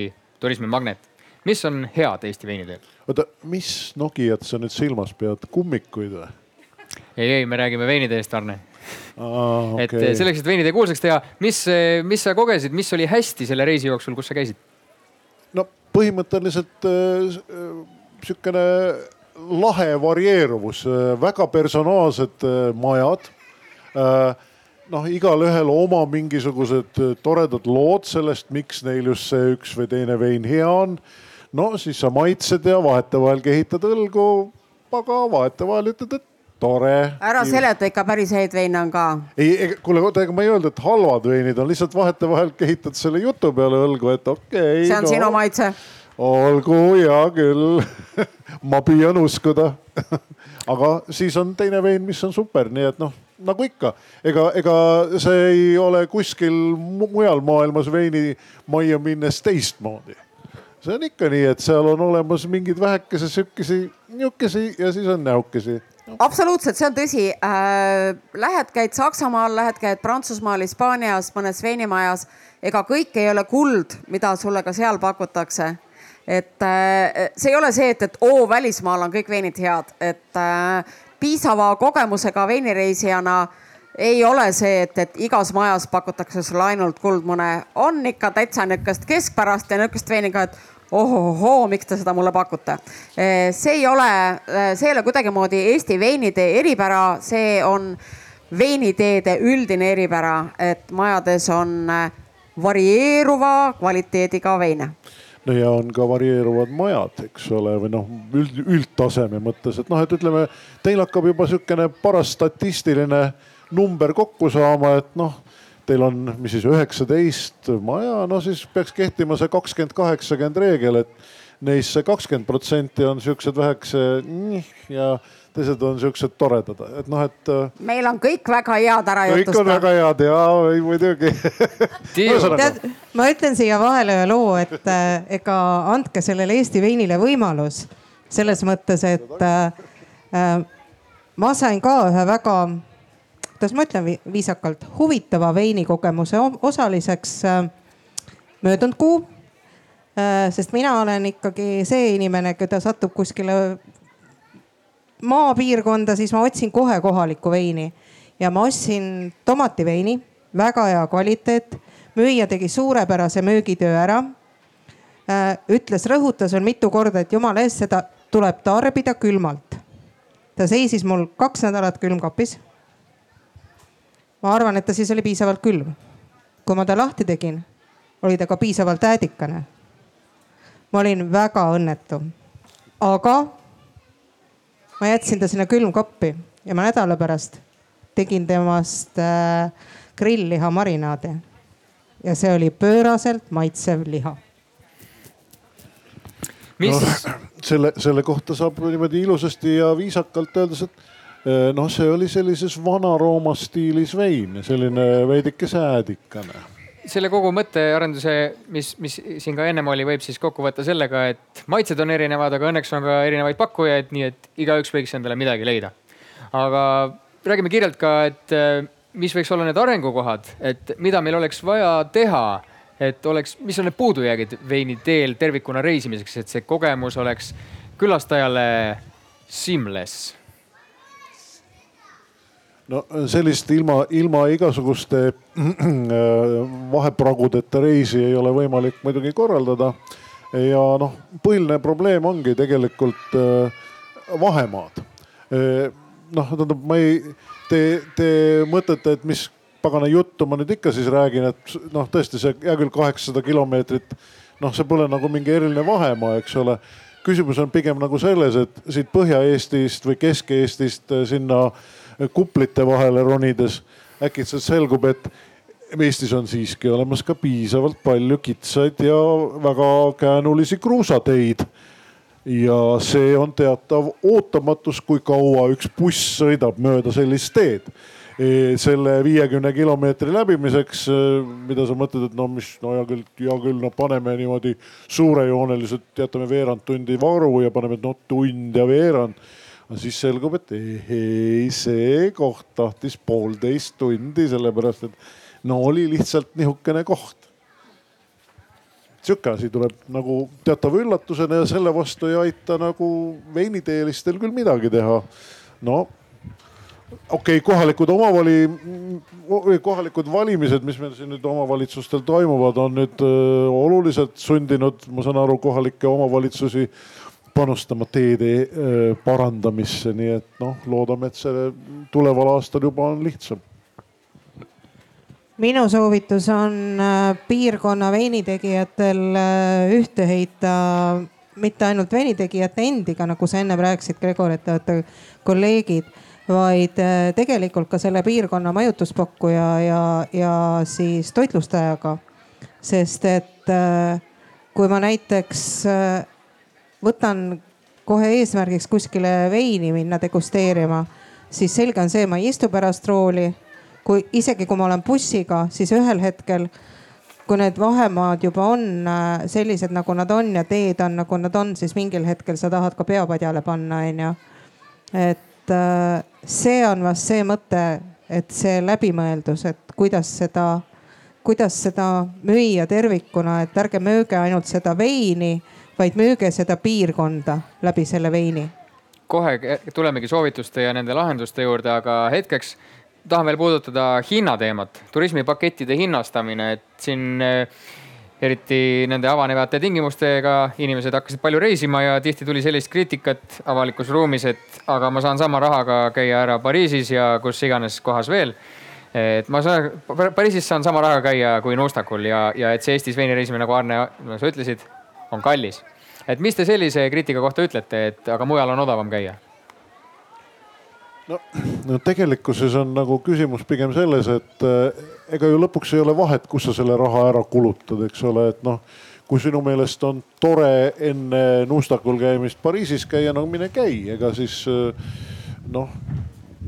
turismimagnet. Mis on head Eesti veiniteel? oota, mis Nokiat sa nüüd silmas pead, kummikuid või? ei, ei, me räägime veiniteest, Arne Ah, okay. et eh, selleks, et veinitee kuulsaks teha, mis, eh, mis sa kogesid, mis oli hästi selle reisi jooksul, kus sa käisid? no põhimõtteliselt äh, sihukene lahe varieeruvus äh,, väga personaalsed äh, majad äh,. noh, igalühel oma mingisugused toredad lood sellest, miks neil just see üks või teine vein hea on. No siis sa maitsed ja vahetevahel kehitad õlgu, aga vahetevahel ütled, et tore. ära seleta, ikka päris häid veine on ka. ei, kuule, oota, ega ma ei öelnud, et halvad veinid on, lihtsalt vahetevahel kehitad selle jutu peale õlgu, et okei okay,. see on no, sinu maitse. olgu, hea küll ma püüan uskuda aga siis on teine vein, mis on super, nii et noh, nagu ikka, ega, ega see ei ole kuskil mujal maailmas veini majja minnes teistmoodi see on ikka nii, et seal on olemas mingid vähekese sihukesi, nihukesi ja siis on näukesi absoluutselt, see on tõsi äh,. Lähed, käid Saksamaal, lähed, käid Prantsusmaal, Hispaanias, mõnes veinimajas. ega kõik ei ole kuld, mida sulle ka seal pakutakse. et äh, see ei ole see, et, et oo, välismaal on kõik veinid head, et äh, piisava kogemusega veinireisijana ei ole see, et, et igas majas pakutakse sulle ainult kuldmune, on ikka täitsa nihukest keskpärast ja nihukest veini ka, et ohohoo, miks te seda mulle pakute. see ei ole, see ei ole kuidagimoodi Eesti veinide eripära, see on veiniteede üldine eripära, et majades on varieeruva kvaliteediga veine no ja on ka varieeruvad majad, eks ole, või noh, üld, üldtaseme mõttes, et noh, et ütleme, teil hakkab juba sihukene paras statistiline number kokku saama, et noh teil on, mis siis üheksateist maja, no siis peaks kehtima see kakskümmend, kaheksakümmend reegel, et neist see kakskümmend protsenti on siuksed vähekese ja teised on siuksed toredad, et noh, et. Äh, meil on kõik väga head ära jutustada. kõik on väga head ja muidugi tead, ma ütlen siia vahele ühe loo, et äh, ega andke sellele Eesti veinile võimalus selles mõttes, et äh, ma sain ka ühe väga kuidas ma ütlen viisakalt, huvitava veinikogemuse osaliseks äh, möödunud kuu. Äh, sest mina olen ikkagi see inimene, keda satub kuskile maapiirkonda, siis ma otsin kohe kohalikku veini ja ma ostsin tomativeini, väga hea kvaliteet. müüja tegi suurepärase müügitöö ära. Äh, ütles, rõhutas veel mitu korda, et jumala eest, seda tuleb tarbida külmalt. ta seisis mul kaks nädalat külmkapis ma arvan, et ta siis oli piisavalt külm. kui ma ta lahti tegin, oli ta ka piisavalt äädikane. ma olin väga õnnetu, aga ma jätsin ta sinna külmkappi ja ma nädala pärast tegin temast äh, grillliha marinaadi. ja see oli pööraselt maitsev liha. mis no,? selle, selle kohta saab niimoodi ilusasti ja viisakalt öeldes, et noh, see oli sellises Vana-Rooma stiilis vein, selline veidike säädikane selle kogu mõttearenduse, mis, mis siin ka ennem oli, võib siis kokku võtta sellega, et maitsed on erinevad, aga õnneks on ka erinevaid pakkujaid, nii et igaüks võiks endale midagi leida. aga räägime kiirelt ka, et äh, mis võiks olla need arengukohad, et mida meil oleks vaja teha, et oleks, mis on need puudujäägid veini teel tervikuna reisimiseks, et see kogemus oleks külastajale seamless no sellist ilma, ilma igasuguste vahepragudeta reisi ei ole võimalik muidugi korraldada. ja noh, põhiline probleem ongi tegelikult äh, vahemaad. Äh, noh, tähendab, ma ei, te, te mõtlete, et mis pagana juttu ma nüüd ikka siis räägin, et noh, tõesti see hea küll kaheksasada kilomeetrit, noh, see pole nagu mingi eriline vahemaa, eks ole küsimus on pigem nagu selles, et siit Põhja-Eestist või Kesk-Eestist sinna äh, kuplite vahele ronides. Äkitselt selgub, et Eestis on siiski olemas ka piisavalt palju kitsaid ja väga käänulisi kruusateid. ja see on teatav ootamatus, kui kaua üks buss sõidab mööda sellist teed. E, selle viiekümne kilomeetri läbimiseks, e, mida sa mõtled, et no mis, no hea küll, hea küll, no paneme niimoodi suurejooneliselt, jätame veerand tundi varu ja paneme no tund ja veerand aga siis selgub, et ei, see koht tahtis poolteist tundi, sellepärast et no oli lihtsalt nihukene koht. sihuke asi tuleb nagu teatava üllatusena ja selle vastu ei aita nagu veiniteelistel küll midagi teha. no okei okay,, kohalikud omavali, kohalikud valimised, mis meil siin nüüd omavalitsustel toimuvad, on nüüd öö, oluliselt sundinud, ma saan aru, kohalikke omavalitsusi panustama teede parandamisse, nii et noh, loodame, et see tuleval aastal juba on lihtsam. minu soovitus on piirkonna veinitegijatel ühte heita mitte ainult veinitegijate endiga, nagu sa ennem rääkisid, Gregor, et te olete kolleegid, vaid tegelikult ka selle piirkonna majutuspakkuja ja, ja siis toitlustajaga. sest et kui ma näiteks võtan kohe eesmärgiks kuskile veini minna degusteerima, siis selge on see, ma ei istu pärast rooli. kui isegi kui ma olen bussiga, siis ühel hetkel kui need vahemaad juba on äh, sellised, nagu nad on ja teed on, nagu nad on, siis mingil hetkel sa tahad ka peapadjale panna, onju. et äh, see on vast see mõte, et see läbimõeldus, et kuidas seda, kuidas seda müüa tervikuna, et ärge müüge ainult seda veini, vaid müüge seda piirkonda läbi selle veini kohe tulemegi soovituste ja nende lahenduste juurde, aga hetkeks tahan veel puudutada hinnateemat, turismipakettide hinnastamine, et siin eh, eriti nende avanevate tingimustega inimesed hakkasid palju reisima ja tihti tuli sellist kriitikat avalikus ruumis, et aga ma saan sama rahaga käia ära Pariisis ja kus iganes kohas veel. et ma saan, Pariisis saan sama rahaga käia kui Nuustakul ja, ja et see Eestis veinireisimine, nagu Arne, sa ütlesid, on kallis. et mis te sellise kriitika kohta ütlete, et aga mujal on odavam käia? no, no tegelikkuses on nagu küsimus pigem selles, et äh, ega ju lõpuks ei ole vahet, kus sa selle raha ära kulutad, eks ole, et noh kui sinu meelest on tore enne Nuustakul käimist Pariisis käia, no mine käi, ega siis äh, noh,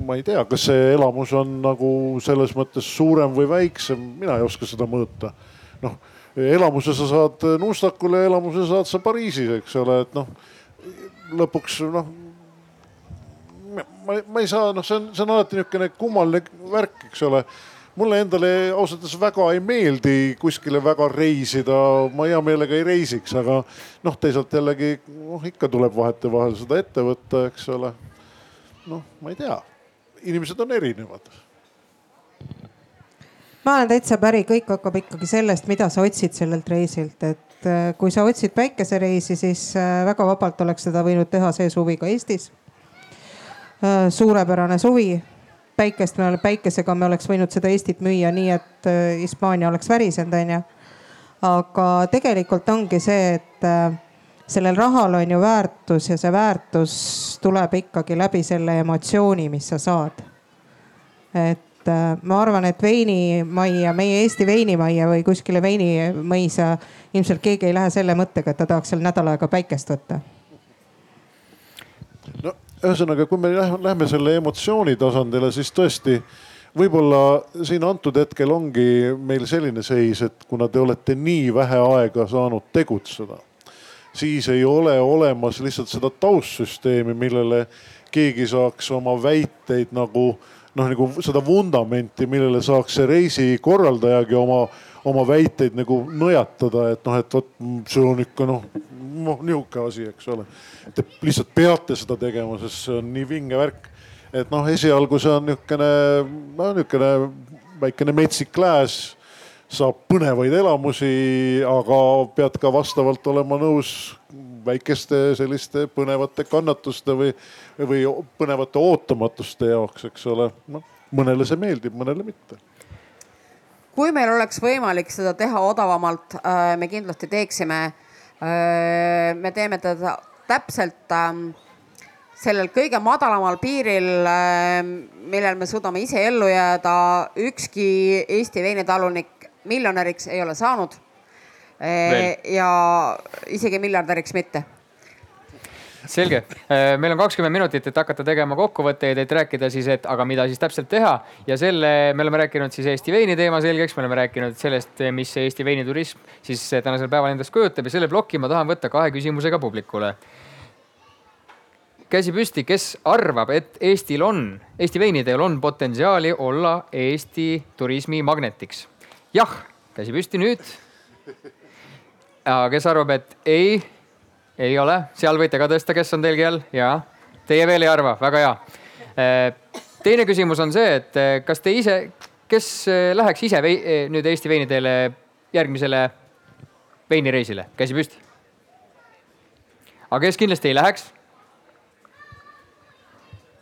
ma ei tea, kas see elamus on nagu selles mõttes suurem või väiksem, mina ei oska seda mõõta. noh, elamuse sa saad Nuustakul ja elamuse saad sa Pariisis, eks ole, et noh lõpuks noh ma, ma ei saa, noh, see on, see on alati niisugune kummaline värk, eks ole mulle endale ausalt öeldes väga ei meeldi kuskile väga reisida, ma hea meelega ei reisiks, aga noh, teisalt jällegi noh, ikka tuleb vahetevahel seda ette võtta, eks ole. noh, ma ei tea, inimesed on erinevad. Ma olen täitsa päri, kõik hakkab ikkagi sellest, mida sa otsid sellelt reisilt, et äh, kui sa otsid päikesereisi, siis äh, väga vabalt oleks seda võinud teha see suvi ka Eestis Äh, suurepärane suvi. päikest me, päikesega me oleks võinud seda Eestit müüa nii, et Hispaania oleks värisenud, onju. aga tegelikult ongi see, et sellel rahal on ju väärtus ja see väärtus tuleb ikkagi läbi selle emotsiooni, mis sa saad. et ma arvan, et veinimajja, meie Eesti veinimajja või kuskile veinimõisa ilmselt keegi ei lähe selle mõttega, et ta tahaks seal nädal aega päikest võtta. no ühesõnaga, kui me lähme selle emotsiooni tasandile, siis tõesti võib-olla siin antud hetkel ongi meil selline seis, et kuna te olete nii vähe aega saanud tegutseda, siis ei ole olemas lihtsalt seda taustsüsteemi, millele keegi saaks oma väiteid nagu noh, nagu seda vundamenti, millele saaks see reisikorraldajagi oma oma väiteid nagu nõjatada, et noh, et vot see on ikka noh, noh nihuke asi, eks ole. Te lihtsalt peate seda tegema, sest see on nii vinge värk. et noh, esialgu see on niisugune, no niisugune väikene metsik lääs saab põnevaid elamusi, aga pead ka vastavalt olema nõus väikeste selliste põnevate kannatuste või, või põnevate ootamatuste jaoks, eks ole. noh, mõnele see meeldib, mõnele mitte kui meil oleks võimalik seda teha odavamalt, äh, me kindlasti teeksime. Äh, me teeme teda täpselt ähm, sellel kõige madalamal piiril, äh, millel me suudame ise ellu jääda. ükski Eesti veinitalunik miljonäriks ei ole saanud. Ja isegi miljardäriks mitte selge, meil on kakskümmend minutit, et hakata tegema kokkuvõtteid, et rääkida siis, et aga mida siis täpselt teha ja selle, me oleme rääkinud siis Eesti veini teema selgeks, me oleme rääkinud sellest, mis see Eesti veiniturism siis tänasel päeval endast kujutab ja selle ploki ma tahan võtta kahe küsimusega publikule. käsi püsti, kes arvab, et Eestil on, Eesti veinidel on potentsiaali olla Eesti turismimagnetiks? jah, käsi püsti nüüd. Kes arvab, et ei ei ole, seal võite ka tõsta, kes on teil kell ja teie veel ei arva, väga hea. Äh, teine küsimus on see, et äh, kas te ise, kes äh, läheks ise vei, nüüd Eesti veiniteele järgmisele veinireisile, käsi püsti. aga kes kindlasti ei läheks?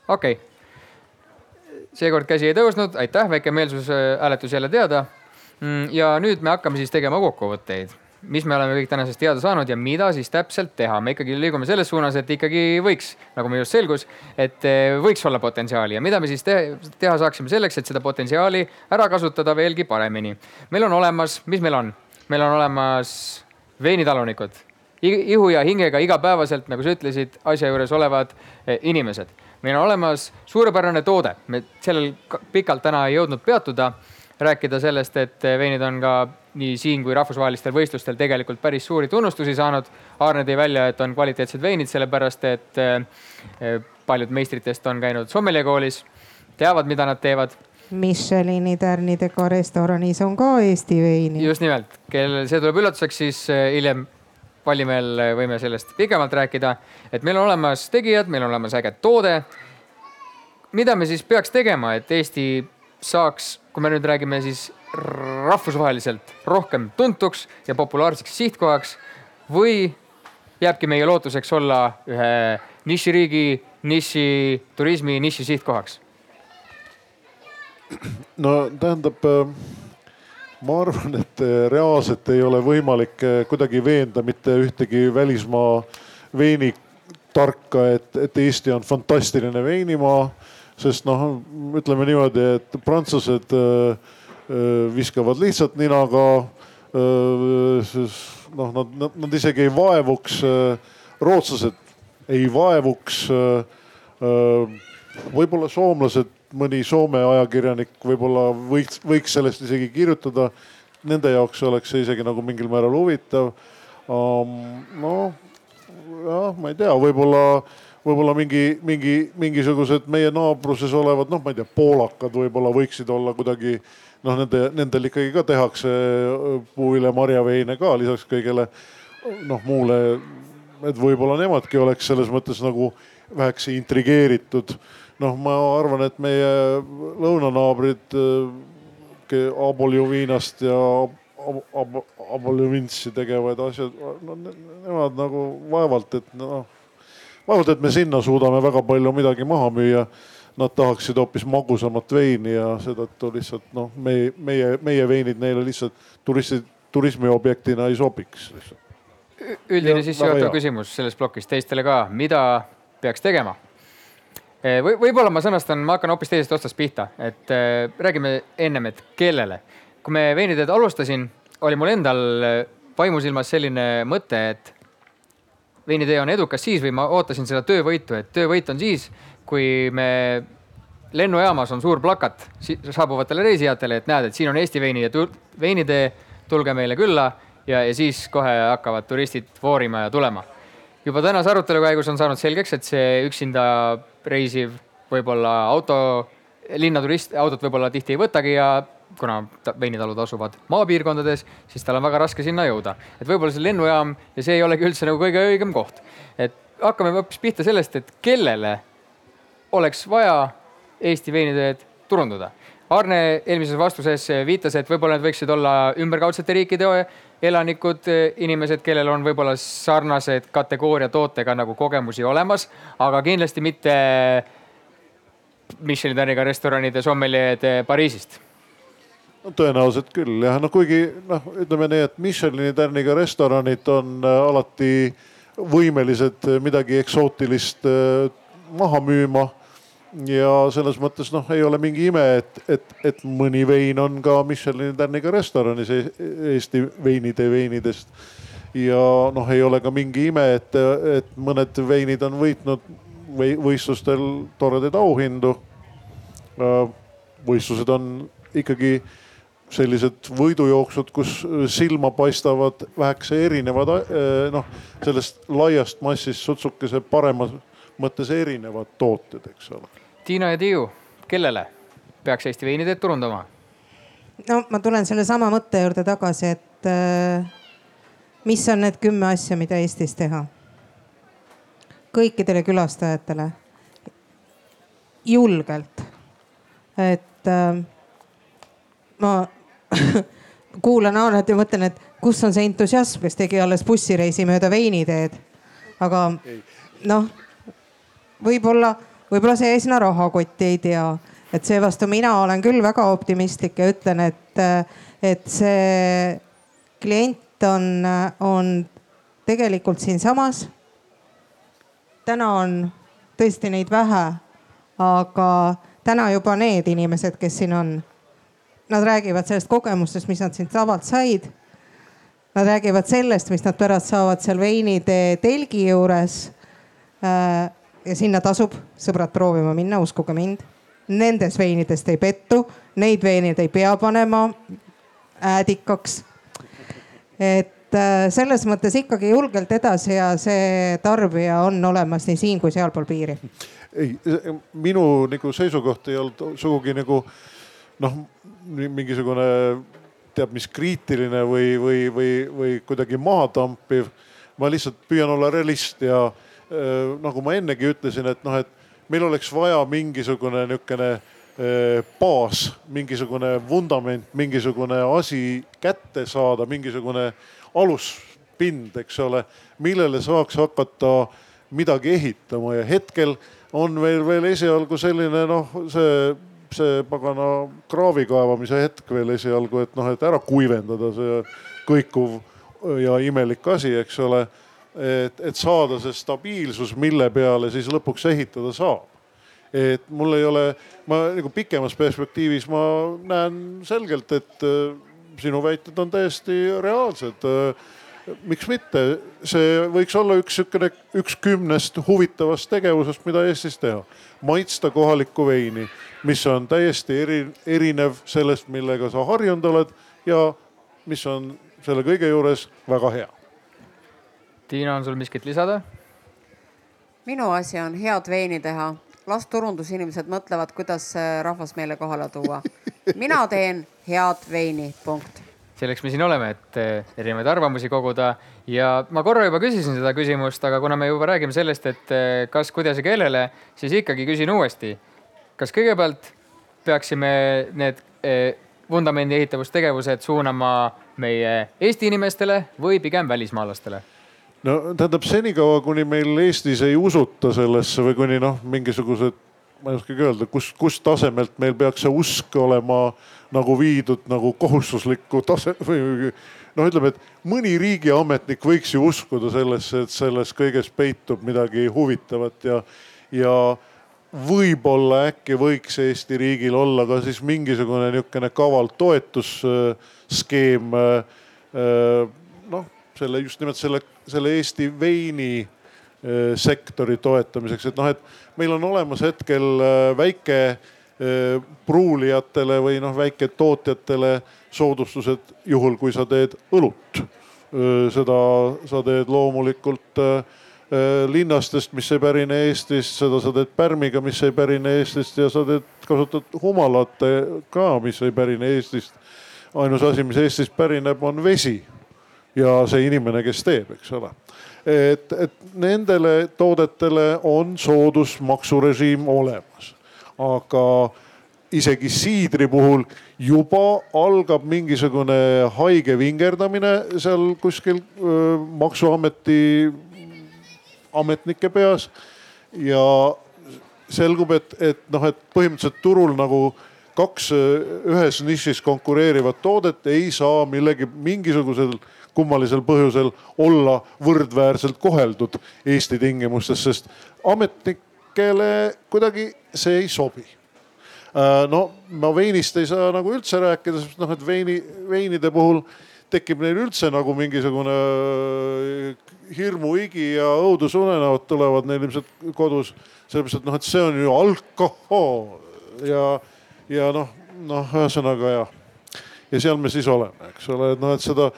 okei okay., seekord käsi ei tõusnud, aitäh, väike meelsushääletus jälle teada. Mm, ja nüüd me hakkame siis tegema kokkuvõtteid mis me oleme kõik tänasest teada saanud ja mida siis täpselt teha. me ikkagi liigume selles suunas, et ikkagi võiks, nagu meil just selgus, et eh, võiks olla potentsiaali ja mida me siis teha, teha saaksime selleks, et seda potentsiaali ära kasutada veelgi paremini. meil on olemas, mis meil on? meil on olemas veinitalunikud, ihu ja hingega igapäevaselt, nagu sa ütlesid, asja juures olevad eh, inimesed. meil on olemas suurepärane toode, me sellel pikalt täna ei jõudnud peatuda, rääkida sellest, et eh, veinid on ka nii siin kui rahvusvahelistel võistlustel tegelikult päris suuri tunnustusi saanud. Aarne tõi välja, et on kvaliteetsed veinid, sellepärast et eh, paljud meistritest on käinud sommelier koolis, teavad, mida nad teevad. Michelini tärnidega restoranis on ka Eesti veini. just nimelt, kellel see tuleb üllatuseks, siis eh, hiljem Vallimehel võime sellest pikemalt rääkida, et meil on olemas tegijad, meil on olemas äge toode. mida me siis peaks tegema, et Eesti saaks, kui me nüüd räägime siis rahvusvaheliselt rohkem tuntuks ja populaarseks sihtkohaks või jääbki meie lootuseks olla ühe niširiigi, nišiturismi, niši sihtkohaks? no tähendab, ma arvan, et reaalselt ei ole võimalik kuidagi veenda mitte ühtegi välismaa veinitarka, et, et Eesti on fantastiline veinimaa. sest noh, ütleme niimoodi, et prantslased äh, viskavad lihtsalt ninaga. noh, nad, nad, nad isegi ei vaevuks, rootslased ei vaevuks. võib-olla soomlased, mõni Soome ajakirjanik võib-olla võiks, võiks sellest isegi kirjutada. Nende jaoks oleks see isegi nagu mingil määral huvitav. noh, jah, ma ei tea, võib-olla võib-olla mingi, mingi, mingisugused meie naabruses olevad, noh, ma ei tea, poolakad võib-olla võiksid olla kuidagi noh, nende, nendel ikkagi ka tehakse puuvilja marjaveine ka lisaks kõigele noh muule. et võib-olla nemadki oleks selles mõttes nagu vähekese intrigeeritud. noh, ma arvan, et meie lõunanaabrid Aboljuviinast ja ab, Aboljuvinsi tegevad asjad no,, nemad nagu vaevalt, et noh, vaevalt, et me sinna suudame väga palju midagi maha müüa nad tahaksid hoopis magusamat veini ja seetõttu lihtsalt noh, meie, meie, meie veinid neile lihtsalt turisti, turismiobjektina ei sobiks. üldine sissejuhatav küsimus selles plokis teistele ka, mida peaks tegema? E, või võib-olla ma sõnastan, ma hakkan hoopis teisest otsast pihta, et äh, räägime ennem, et kellele. kui me veiniteed alustasin, oli mul endal vaimusilmas selline mõte, et veinitee on edukas siis või ma ootasin seda töövõitu, et töövõit on siis, kui me lennujaamas on suur plakat saabuvatele reisijatele, et näed, et siin on Eesti veini ja veinitee, tulge meile külla ja, ja siis kohe hakkavad turistid voorima ja tulema. juba tänase arutelu käigus on saanud selgeks, et see üksinda reisiv võib-olla auto, linnaturist autot võib-olla tihti ei võtagi ja kuna veinitalud asuvad maapiirkondades, siis tal on väga raske sinna jõuda. et võib-olla see lennujaam ja see ei olegi üldse nagu kõige õigem koht. et hakkame hoopis pihta sellest, et kellele oleks vaja Eesti veiniteed turundada. Arne eelmises vastuses viitas, et võib-olla need võiksid olla ümberkaudsete riikide elanikud, inimesed, kellel on võib-olla sarnased kategooria tootega nagu kogemusi olemas, aga kindlasti mitte Michelin täniga restoranide sommeljeed Pariisist. No tõenäoliselt küll jah, no kuigi noh, ütleme nii, et Michelini tärniga restoranid on äh, alati võimelised midagi eksootilist äh, maha müüma ja selles mõttes noh, ei ole mingi ime, et, et, et mõni vein on ka Michelini tärniga restoranis Eesti veinide veinidest. ja noh, ei ole ka mingi ime, et, et mõned veinid on võitnud või võistlustel toredaid auhindu. võistlused on ikkagi sellised võidujooksud, kus silma paistavad vähekese erinevad noh, sellest laiast massist sutsukese paremas mõttes erinevad tooted, eks ole Tiina ja Tiiu, kellele peaks Eesti veiniteed turundama? no ma tulen sellesama mõtte juurde tagasi, et äh, mis on need kümme asja, mida Eestis teha? kõikidele külastajatele julgelt, et äh, ma kuulan Aanet ja mõtlen, et kus on see entusiasm, kes tegi alles bussireisi mööda veiniteed. aga noh, võib-olla võib-olla see jäi sinna rahakotti, ei tea. et seevastu mina olen küll väga optimistlik ja ütlen, et, et see klient on, on tegelikult siinsamas. täna on tõesti neid vähe, aga täna juba need inimesed, kes siin on, nad räägivad sellest kogemustest, mis nad siit lavalt said. Nad räägivad sellest, mis nad pärast saavad seal veinide telgi juures äh, ja sinna tasub sõbrad proovima minna, uskuge mind. Nendes veinidest ei pettu, neid veineid ei pea panema äädikaks, et äh, selles mõttes ikkagi julgelt edasi ja see tarbija on olemas nii siin kui sealpool piiri. ei, minu nagu seisukoht ei olnud sugugi nagu noh, mingisugune teab mis kriitiline või, või, või, või kuidagi mahatampiv. ma lihtsalt püüan olla realist ja nagu ma ennegi ütlesin, et noh, et meil oleks vaja mingisugune niisugune äh, baas, mingisugune vundament, mingisugune asi kätte saada, mingisugune aluspind, eks ole, millele saaks hakata midagi ehitama ja hetkel on meil veel esialgu selline noh, see, see pagana kraavi kaevamise hetk veel esialgu, et noh, et ära kuivendada see kõikuv ja imelik asi, eks ole. Et, et saada see stabiilsus, mille peale siis lõpuks ehitada saab et mul ei ole, ma nagu pikemas perspektiivis ma näen selgelt, et äh, sinu väited on täiesti reaalsed äh, miks mitte, see võiks olla üks sihukene, üks kümnest huvitavast tegevusest, mida Eestis teha. maitsta kohalikku veini, mis on täiesti eri, erinev sellest, millega sa harjunud oled ja mis on selle kõige juures väga hea. Tiina, on sul miskit lisada? minu asi on head veini teha, las turundusinimesed mõtlevad, kuidas rahvas meile kohale tuua. mina teen head veini, punkt selleks me siin oleme, et eh, erinevaid arvamusi koguda ja ma korra juba küsisin seda küsimust, aga kuna me juba räägime sellest, et eh, kas, kuidas ja kellele, siis ikkagi küsin uuesti. kas kõigepealt peaksime need eh, vundamendi ehitavustegevused suunama meie Eesti inimestele või pigem välismaalastele? No tähendab senikaua, kuni meil Eestis ei usuta sellesse või kuni noh, mingisugused, ma ei oskagi öelda, kus, kust tasemelt meil peaks see usk olema nagu viidud nagu kohustuslikku tase või noh, ütleme, et mõni riigiametnik võiks ju uskuda sellesse, et selles kõiges peitub midagi huvitavat ja, ja võib-olla äkki võiks Eesti riigil olla ka siis mingisugune niisugune kaval toetusskeem. noh, selle just nimelt selle, selle Eesti veini sektori toetamiseks, et noh, et meil on olemas hetkel väike Äh, pruulijatele või noh, väiketootjatele soodustused juhul, kui sa teed õlut. Äh, seda sa teed loomulikult äh, linnastest, mis ei pärine Eestist, seda sa teed pärmiga, mis ei pärine Eestist ja sa teed, kasutad humalat ka, mis ei pärine Eestist. ainus asi, mis Eestist pärineb, on vesi ja see inimene, kes teeb, eks ole. et, et nendele toodetele on soodusmaksurežiim olemas aga isegi siidri puhul juba algab mingisugune haige vingerdamine seal kuskil öö, maksuameti ametnike peas. ja selgub, et, et noh, et põhimõtteliselt turul nagu kaks ühes nišis konkureerivat toodet ei saa millegi, mingisugusel kummalisel põhjusel olla võrdväärselt koheldud Eesti tingimustes, sest ametnik kelle kuidagi see ei sobi. Äh, no ma veinist ei saa nagu üldse rääkida, sest noh, et veini, veinide puhul tekib neil üldse nagu mingisugune äh, hirmuhigi ja õudusunenäod tulevad neil ilmselt kodus. sellepärast, et noh, et see on ju alkohol ja, ja noh, noh, ühesõnaga jah. ja seal me siis oleme, eks ole, et noh, et seda,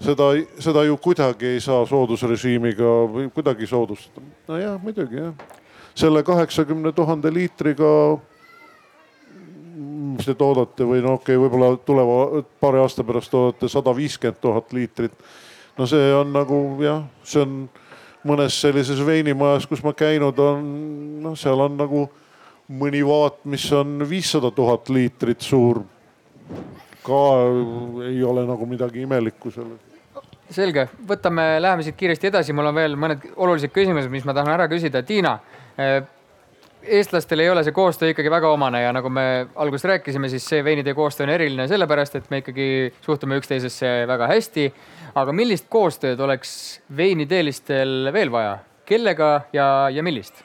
seda, seda ju kuidagi ei saa soodusrežiimiga kuidagi soodustada. nojah, muidugi jah selle kaheksakümne tuhande liitriga, mis te toodate või no okei okay,, võib-olla tuleva paari aasta pärast toodate sada viiskümmend tuhat liitrit. no see on nagu jah, see on mõnes sellises veinimajas, kus ma käinud on, noh, seal on nagu mõni vaat, mis on viissada tuhat liitrit suur. Ka ei ole nagu midagi imelikku selles selge, võtame, läheme siit kiiresti edasi, mul on veel mõned olulised küsimused, mis ma tahan ära küsida. Tiina, Äh, eestlastel ei ole see koostöö ikkagi väga omane ja nagu me alguses rääkisime, siis see veinide koostöö on eriline sellepärast, et me ikkagi suhtume üksteisesse väga hästi. aga millist koostööd oleks veiniteelistel veel vaja, kellega ja, ja millist?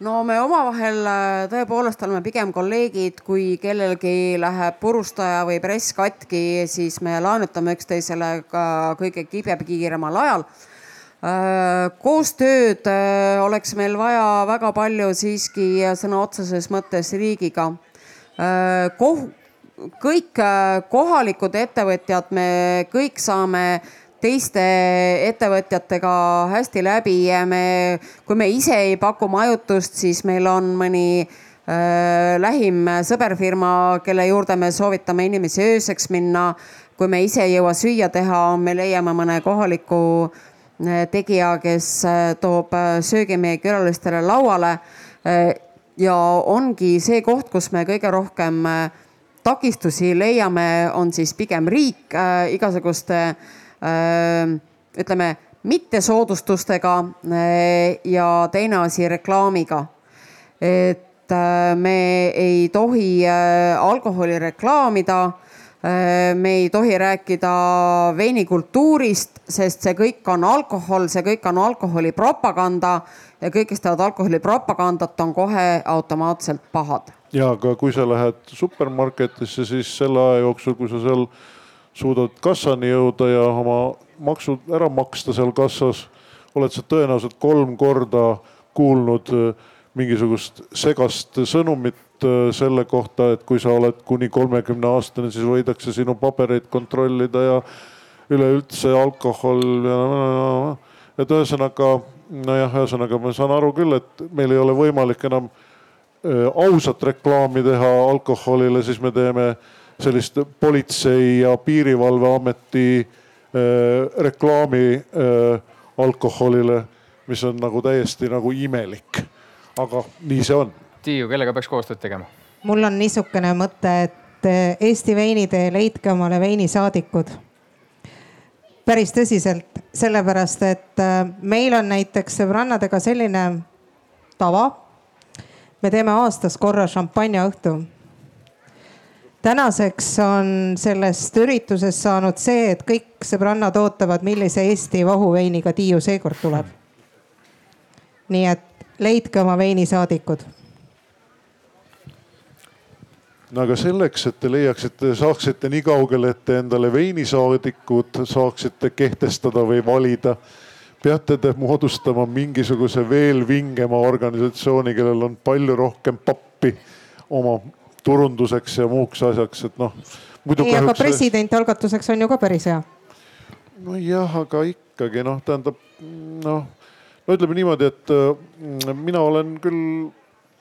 No me omavahel äh, tõepoolest oleme pigem kolleegid, kui kellelgi läheb purustaja või press katki, siis me laenutame üksteisele ka kõige kibekiiremal ajal Äh, koostööd äh, oleks meil vaja väga palju siiski sõna otseses mõttes riigiga. Kõik kohalikud ettevõtjad, me kõik saame teiste ettevõtjatega hästi läbi ja me, kui me ise ei paku majutust, siis meil on mõni äh, lähim sõberfirma, kelle juurde me soovitame inimesi ööseks minna. kui me ise ei jõua süüa teha, me leiame mõne kohaliku äh, tegija, kes äh, toob äh, söögi meie külalistele lauale äh, ja ongi see koht, kus me kõige rohkem takistusi leiame, on siis pigem riik äh, igasuguste äh, ütleme mittesoodustustega äh, ja teine asi reklaamiga. et äh, me ei tohi äh, alkoholi reklaamida me ei tohi rääkida veinikultuurist, sest see kõik on alkohol, see kõik on alkoholipropaganda ja kõik, kes teevad alkoholipropagandat, on kohe automaatselt pahad ja aga kui sa lähed supermarketisse, siis selle aja jooksul, kui sa seal suudad kassani jõuda ja oma maksud ära maksta seal kassas, oled sa tõenäoliselt kolm korda kuulnud äh, mingisugust segast sõnumit äh, selle kohta, et kui sa oled kuni kolmekümne aastane, siis võidakse sinu pabereid kontrollida ja üleüldse alkohol ja. et ühesõnaga, nojah, ühesõnaga ma saan aru küll, et meil ei ole võimalik enam Äh, ausat reklaami teha alkoholile, siis me teeme sellist politsei ja piirivalveameti äh, reklaami äh, alkoholile, mis on nagu täiesti nagu imelik. aga nii see on. Tiiu, kellega peaks koostööd tegema? mul on niisugune mõte, et Eesti veinitee leidke omale veinisaadikud. päris tõsiselt, sellepärast et meil on näiteks sõbrannadega selline tava me teeme aastas korra šampanjaõhtu. Tänaseks on sellest üritusest saanud see, et kõik sõbrannad ootavad, millise Eesti vahuveiniga Tiiu seekord tuleb. nii et leidke oma veinisaadikud no aga selleks, et te leiaksite, saaksite nii kaugele, et te endale veinisaadikud saaksite kehtestada või valida peate te moodustama mingisuguse veel vingema organisatsiooni, kellel on palju rohkem pappi oma turunduseks ja muuks asjaks, et noh. ei, aga president algatuseks on ju ka päris hea. nojah, aga ikkagi noh, tähendab noh, no ütleme niimoodi, et äh, mina olen küll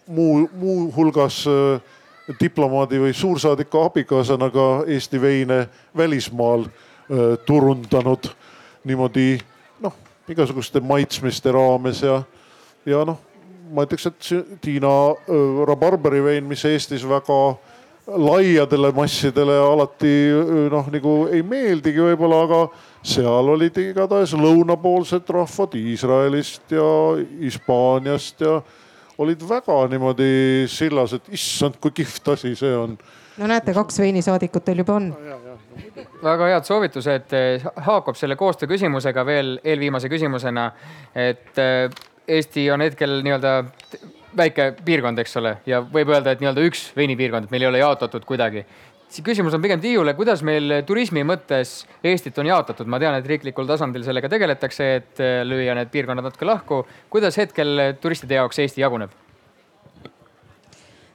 muu, muuhulgas äh, diplomaadi või suursaadiku abikaasana ka Eesti veine välismaal äh, turundanud niimoodi igasuguste maitsmiste raames ja, ja noh, ma ütleks, et Tiina rabarberi vein, mis Eestis väga laiadele massidele alati noh, nagu ei meeldigi võib-olla, aga seal olid igatahes lõunapoolsed rahvad Iisraelist ja Hispaaniast ja olid väga niimoodi sillas, et issand, kui kihvt asi see on. no näete, kaks veinisaadikut teil juba on väga head soovitused, haakub selle koostöö küsimusega veel eelviimase küsimusena. et eh, Eesti on hetkel nii-öelda väike piirkond, eks ole, ja võib öelda, et nii-öelda üks veinipiirkond, et meil ei ole jaotatud kuidagi. see küsimus on pigem Tiiule, kuidas meil turismi mõttes Eestit on jaotatud, ma tean, et riiklikul tasandil sellega tegeletakse, et eh, lüüa need piirkonnad natuke lahku. kuidas hetkel turistide jaoks Eesti jaguneb?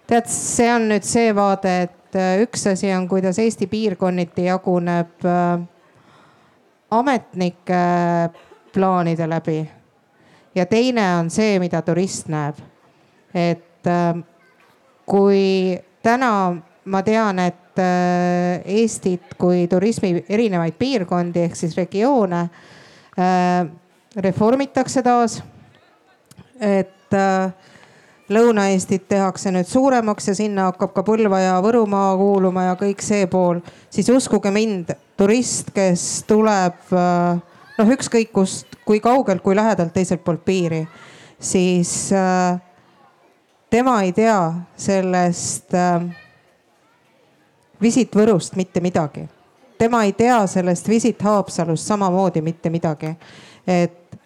tead, see on nüüd see vaade, et et äh, üks asi on, kuidas Eesti piirkonniti jaguneb äh, ametnike plaanide läbi. Ja teine on see, mida turist näeb. et äh, kui täna ma tean, et Eestit kui turismi erinevaid piirkondi ehk siis regioone reformitakse taas. et Lõuna-Eestit tehakse nüüd suuremaks ja sinna hakkab ka Põlva ja Võrumaa kuuluma ja kõik see pool, siis uskuge mind, turist, kes tuleb äh, noh, ükskõik kust, kui kaugelt, kui lähedalt teiselt poolt piiri, siis äh, tema ei tea sellest äh, Visit Võrust mitte midagi. tema ei tea sellest Visit Haapsalust samamoodi mitte midagi. et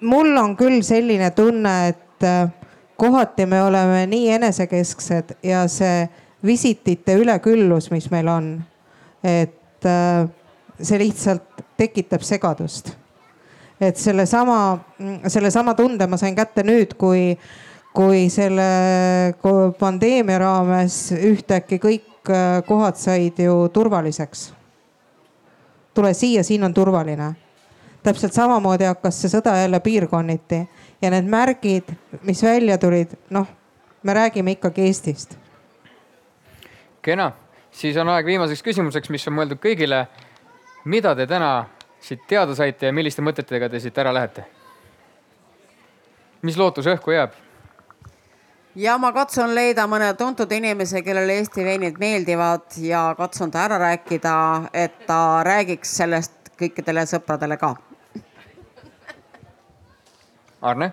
mul on küll selline tunne, et äh, kohati me oleme nii enesekesksed ja see visitite üleküllus, mis meil on, et äh, see lihtsalt tekitab segadust. et sellesama, sellesama tunde ma sain kätte nüüd, kui, kui selle pandeemia raames ühtäkki kõik äh, kohad said ju turvaliseks. tule siia, siin on turvaline. täpselt samamoodi hakkas see sõda jälle piirkonniti ja need märgid, mis välja tulid, noh, me räägime ikkagi Eestist. kena, siis on aeg viimaseks küsimuseks, mis on mõeldud kõigile. Mida te täna siit teada saite ja milliste mõtetega te siit ära lähete? mis lootus õhku jääb? ja ma katsun leida mõne tuntud inimese, kellele Eesti veinid meeldivad ja katsun ta ära rääkida, et ta räägiks sellest kõikidele sõpradele ka. Arne?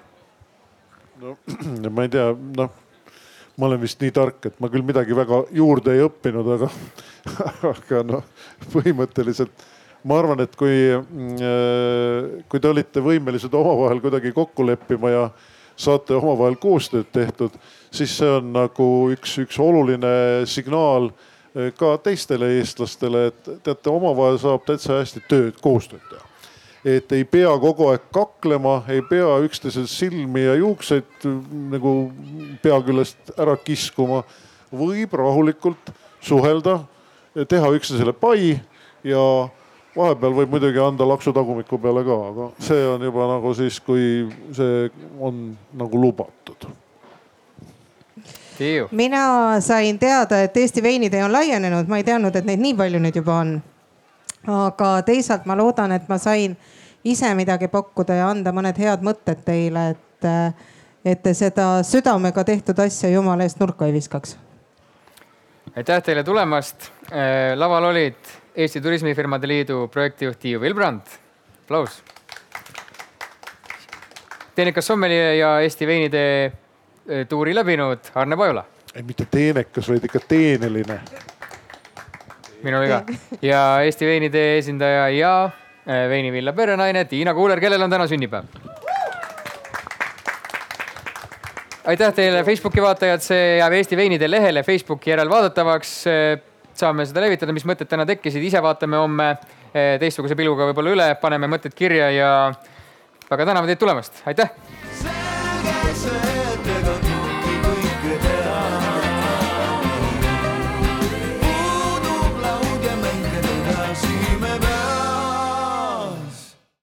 no ma ei tea, noh, ma olen vist nii tark, et ma küll midagi väga juurde ei õppinud, aga, aga noh, põhimõtteliselt ma arvan, et kui, kui te olite võimelised omavahel kuidagi kokku leppima ja saate omavahel koostööd tehtud, siis see on nagu üks, üks oluline signaal ka teistele eestlastele, et teate, omavahel saab täitsa hästi tööd, koostööd teha et ei pea kogu aeg kaklema, ei pea üksteisel silmi ja juukseid nagu pea küljest ära kiskuma. võib rahulikult suhelda, teha üksteisele pai ja vahepeal võib muidugi anda laksu tagumiku peale ka, aga see on juba nagu siis, kui see on nagu lubatud. mina sain teada, et Eesti veinitee on laienenud, ma ei teadnud, et neid nii palju nüüd juba on. aga teisalt ma loodan, et ma sain ise midagi pakkuda ja anda mõned head mõtted teile, et, et te seda südamega tehtud asja jumala eest nurka ei viskaks. aitäh teile tulemast. laval olid Eesti Turismifirmade Liidu projektijuht Tiiu Vilbrand, aplaus. teenekas sommelie ja Eesti veinitee tuuri läbinud Arne Pajula. ei, mitte teenekas, vaid ikka teeneline. minu viga ja Eesti veinitee esindaja ja veinivilla perenaine Tiina Kuuler, kellel on täna sünnipäev. aitäh teile, Facebooki vaatajad, see jääb Eesti Veinide lehele Facebooki järel vaadatavaks. Saame seda levitada, mis mõtted täna tekkisid, ise vaatame homme teistsuguse pilguga võib-olla üle, paneme mõtted kirja ja väga täname teid tulemast, aitäh.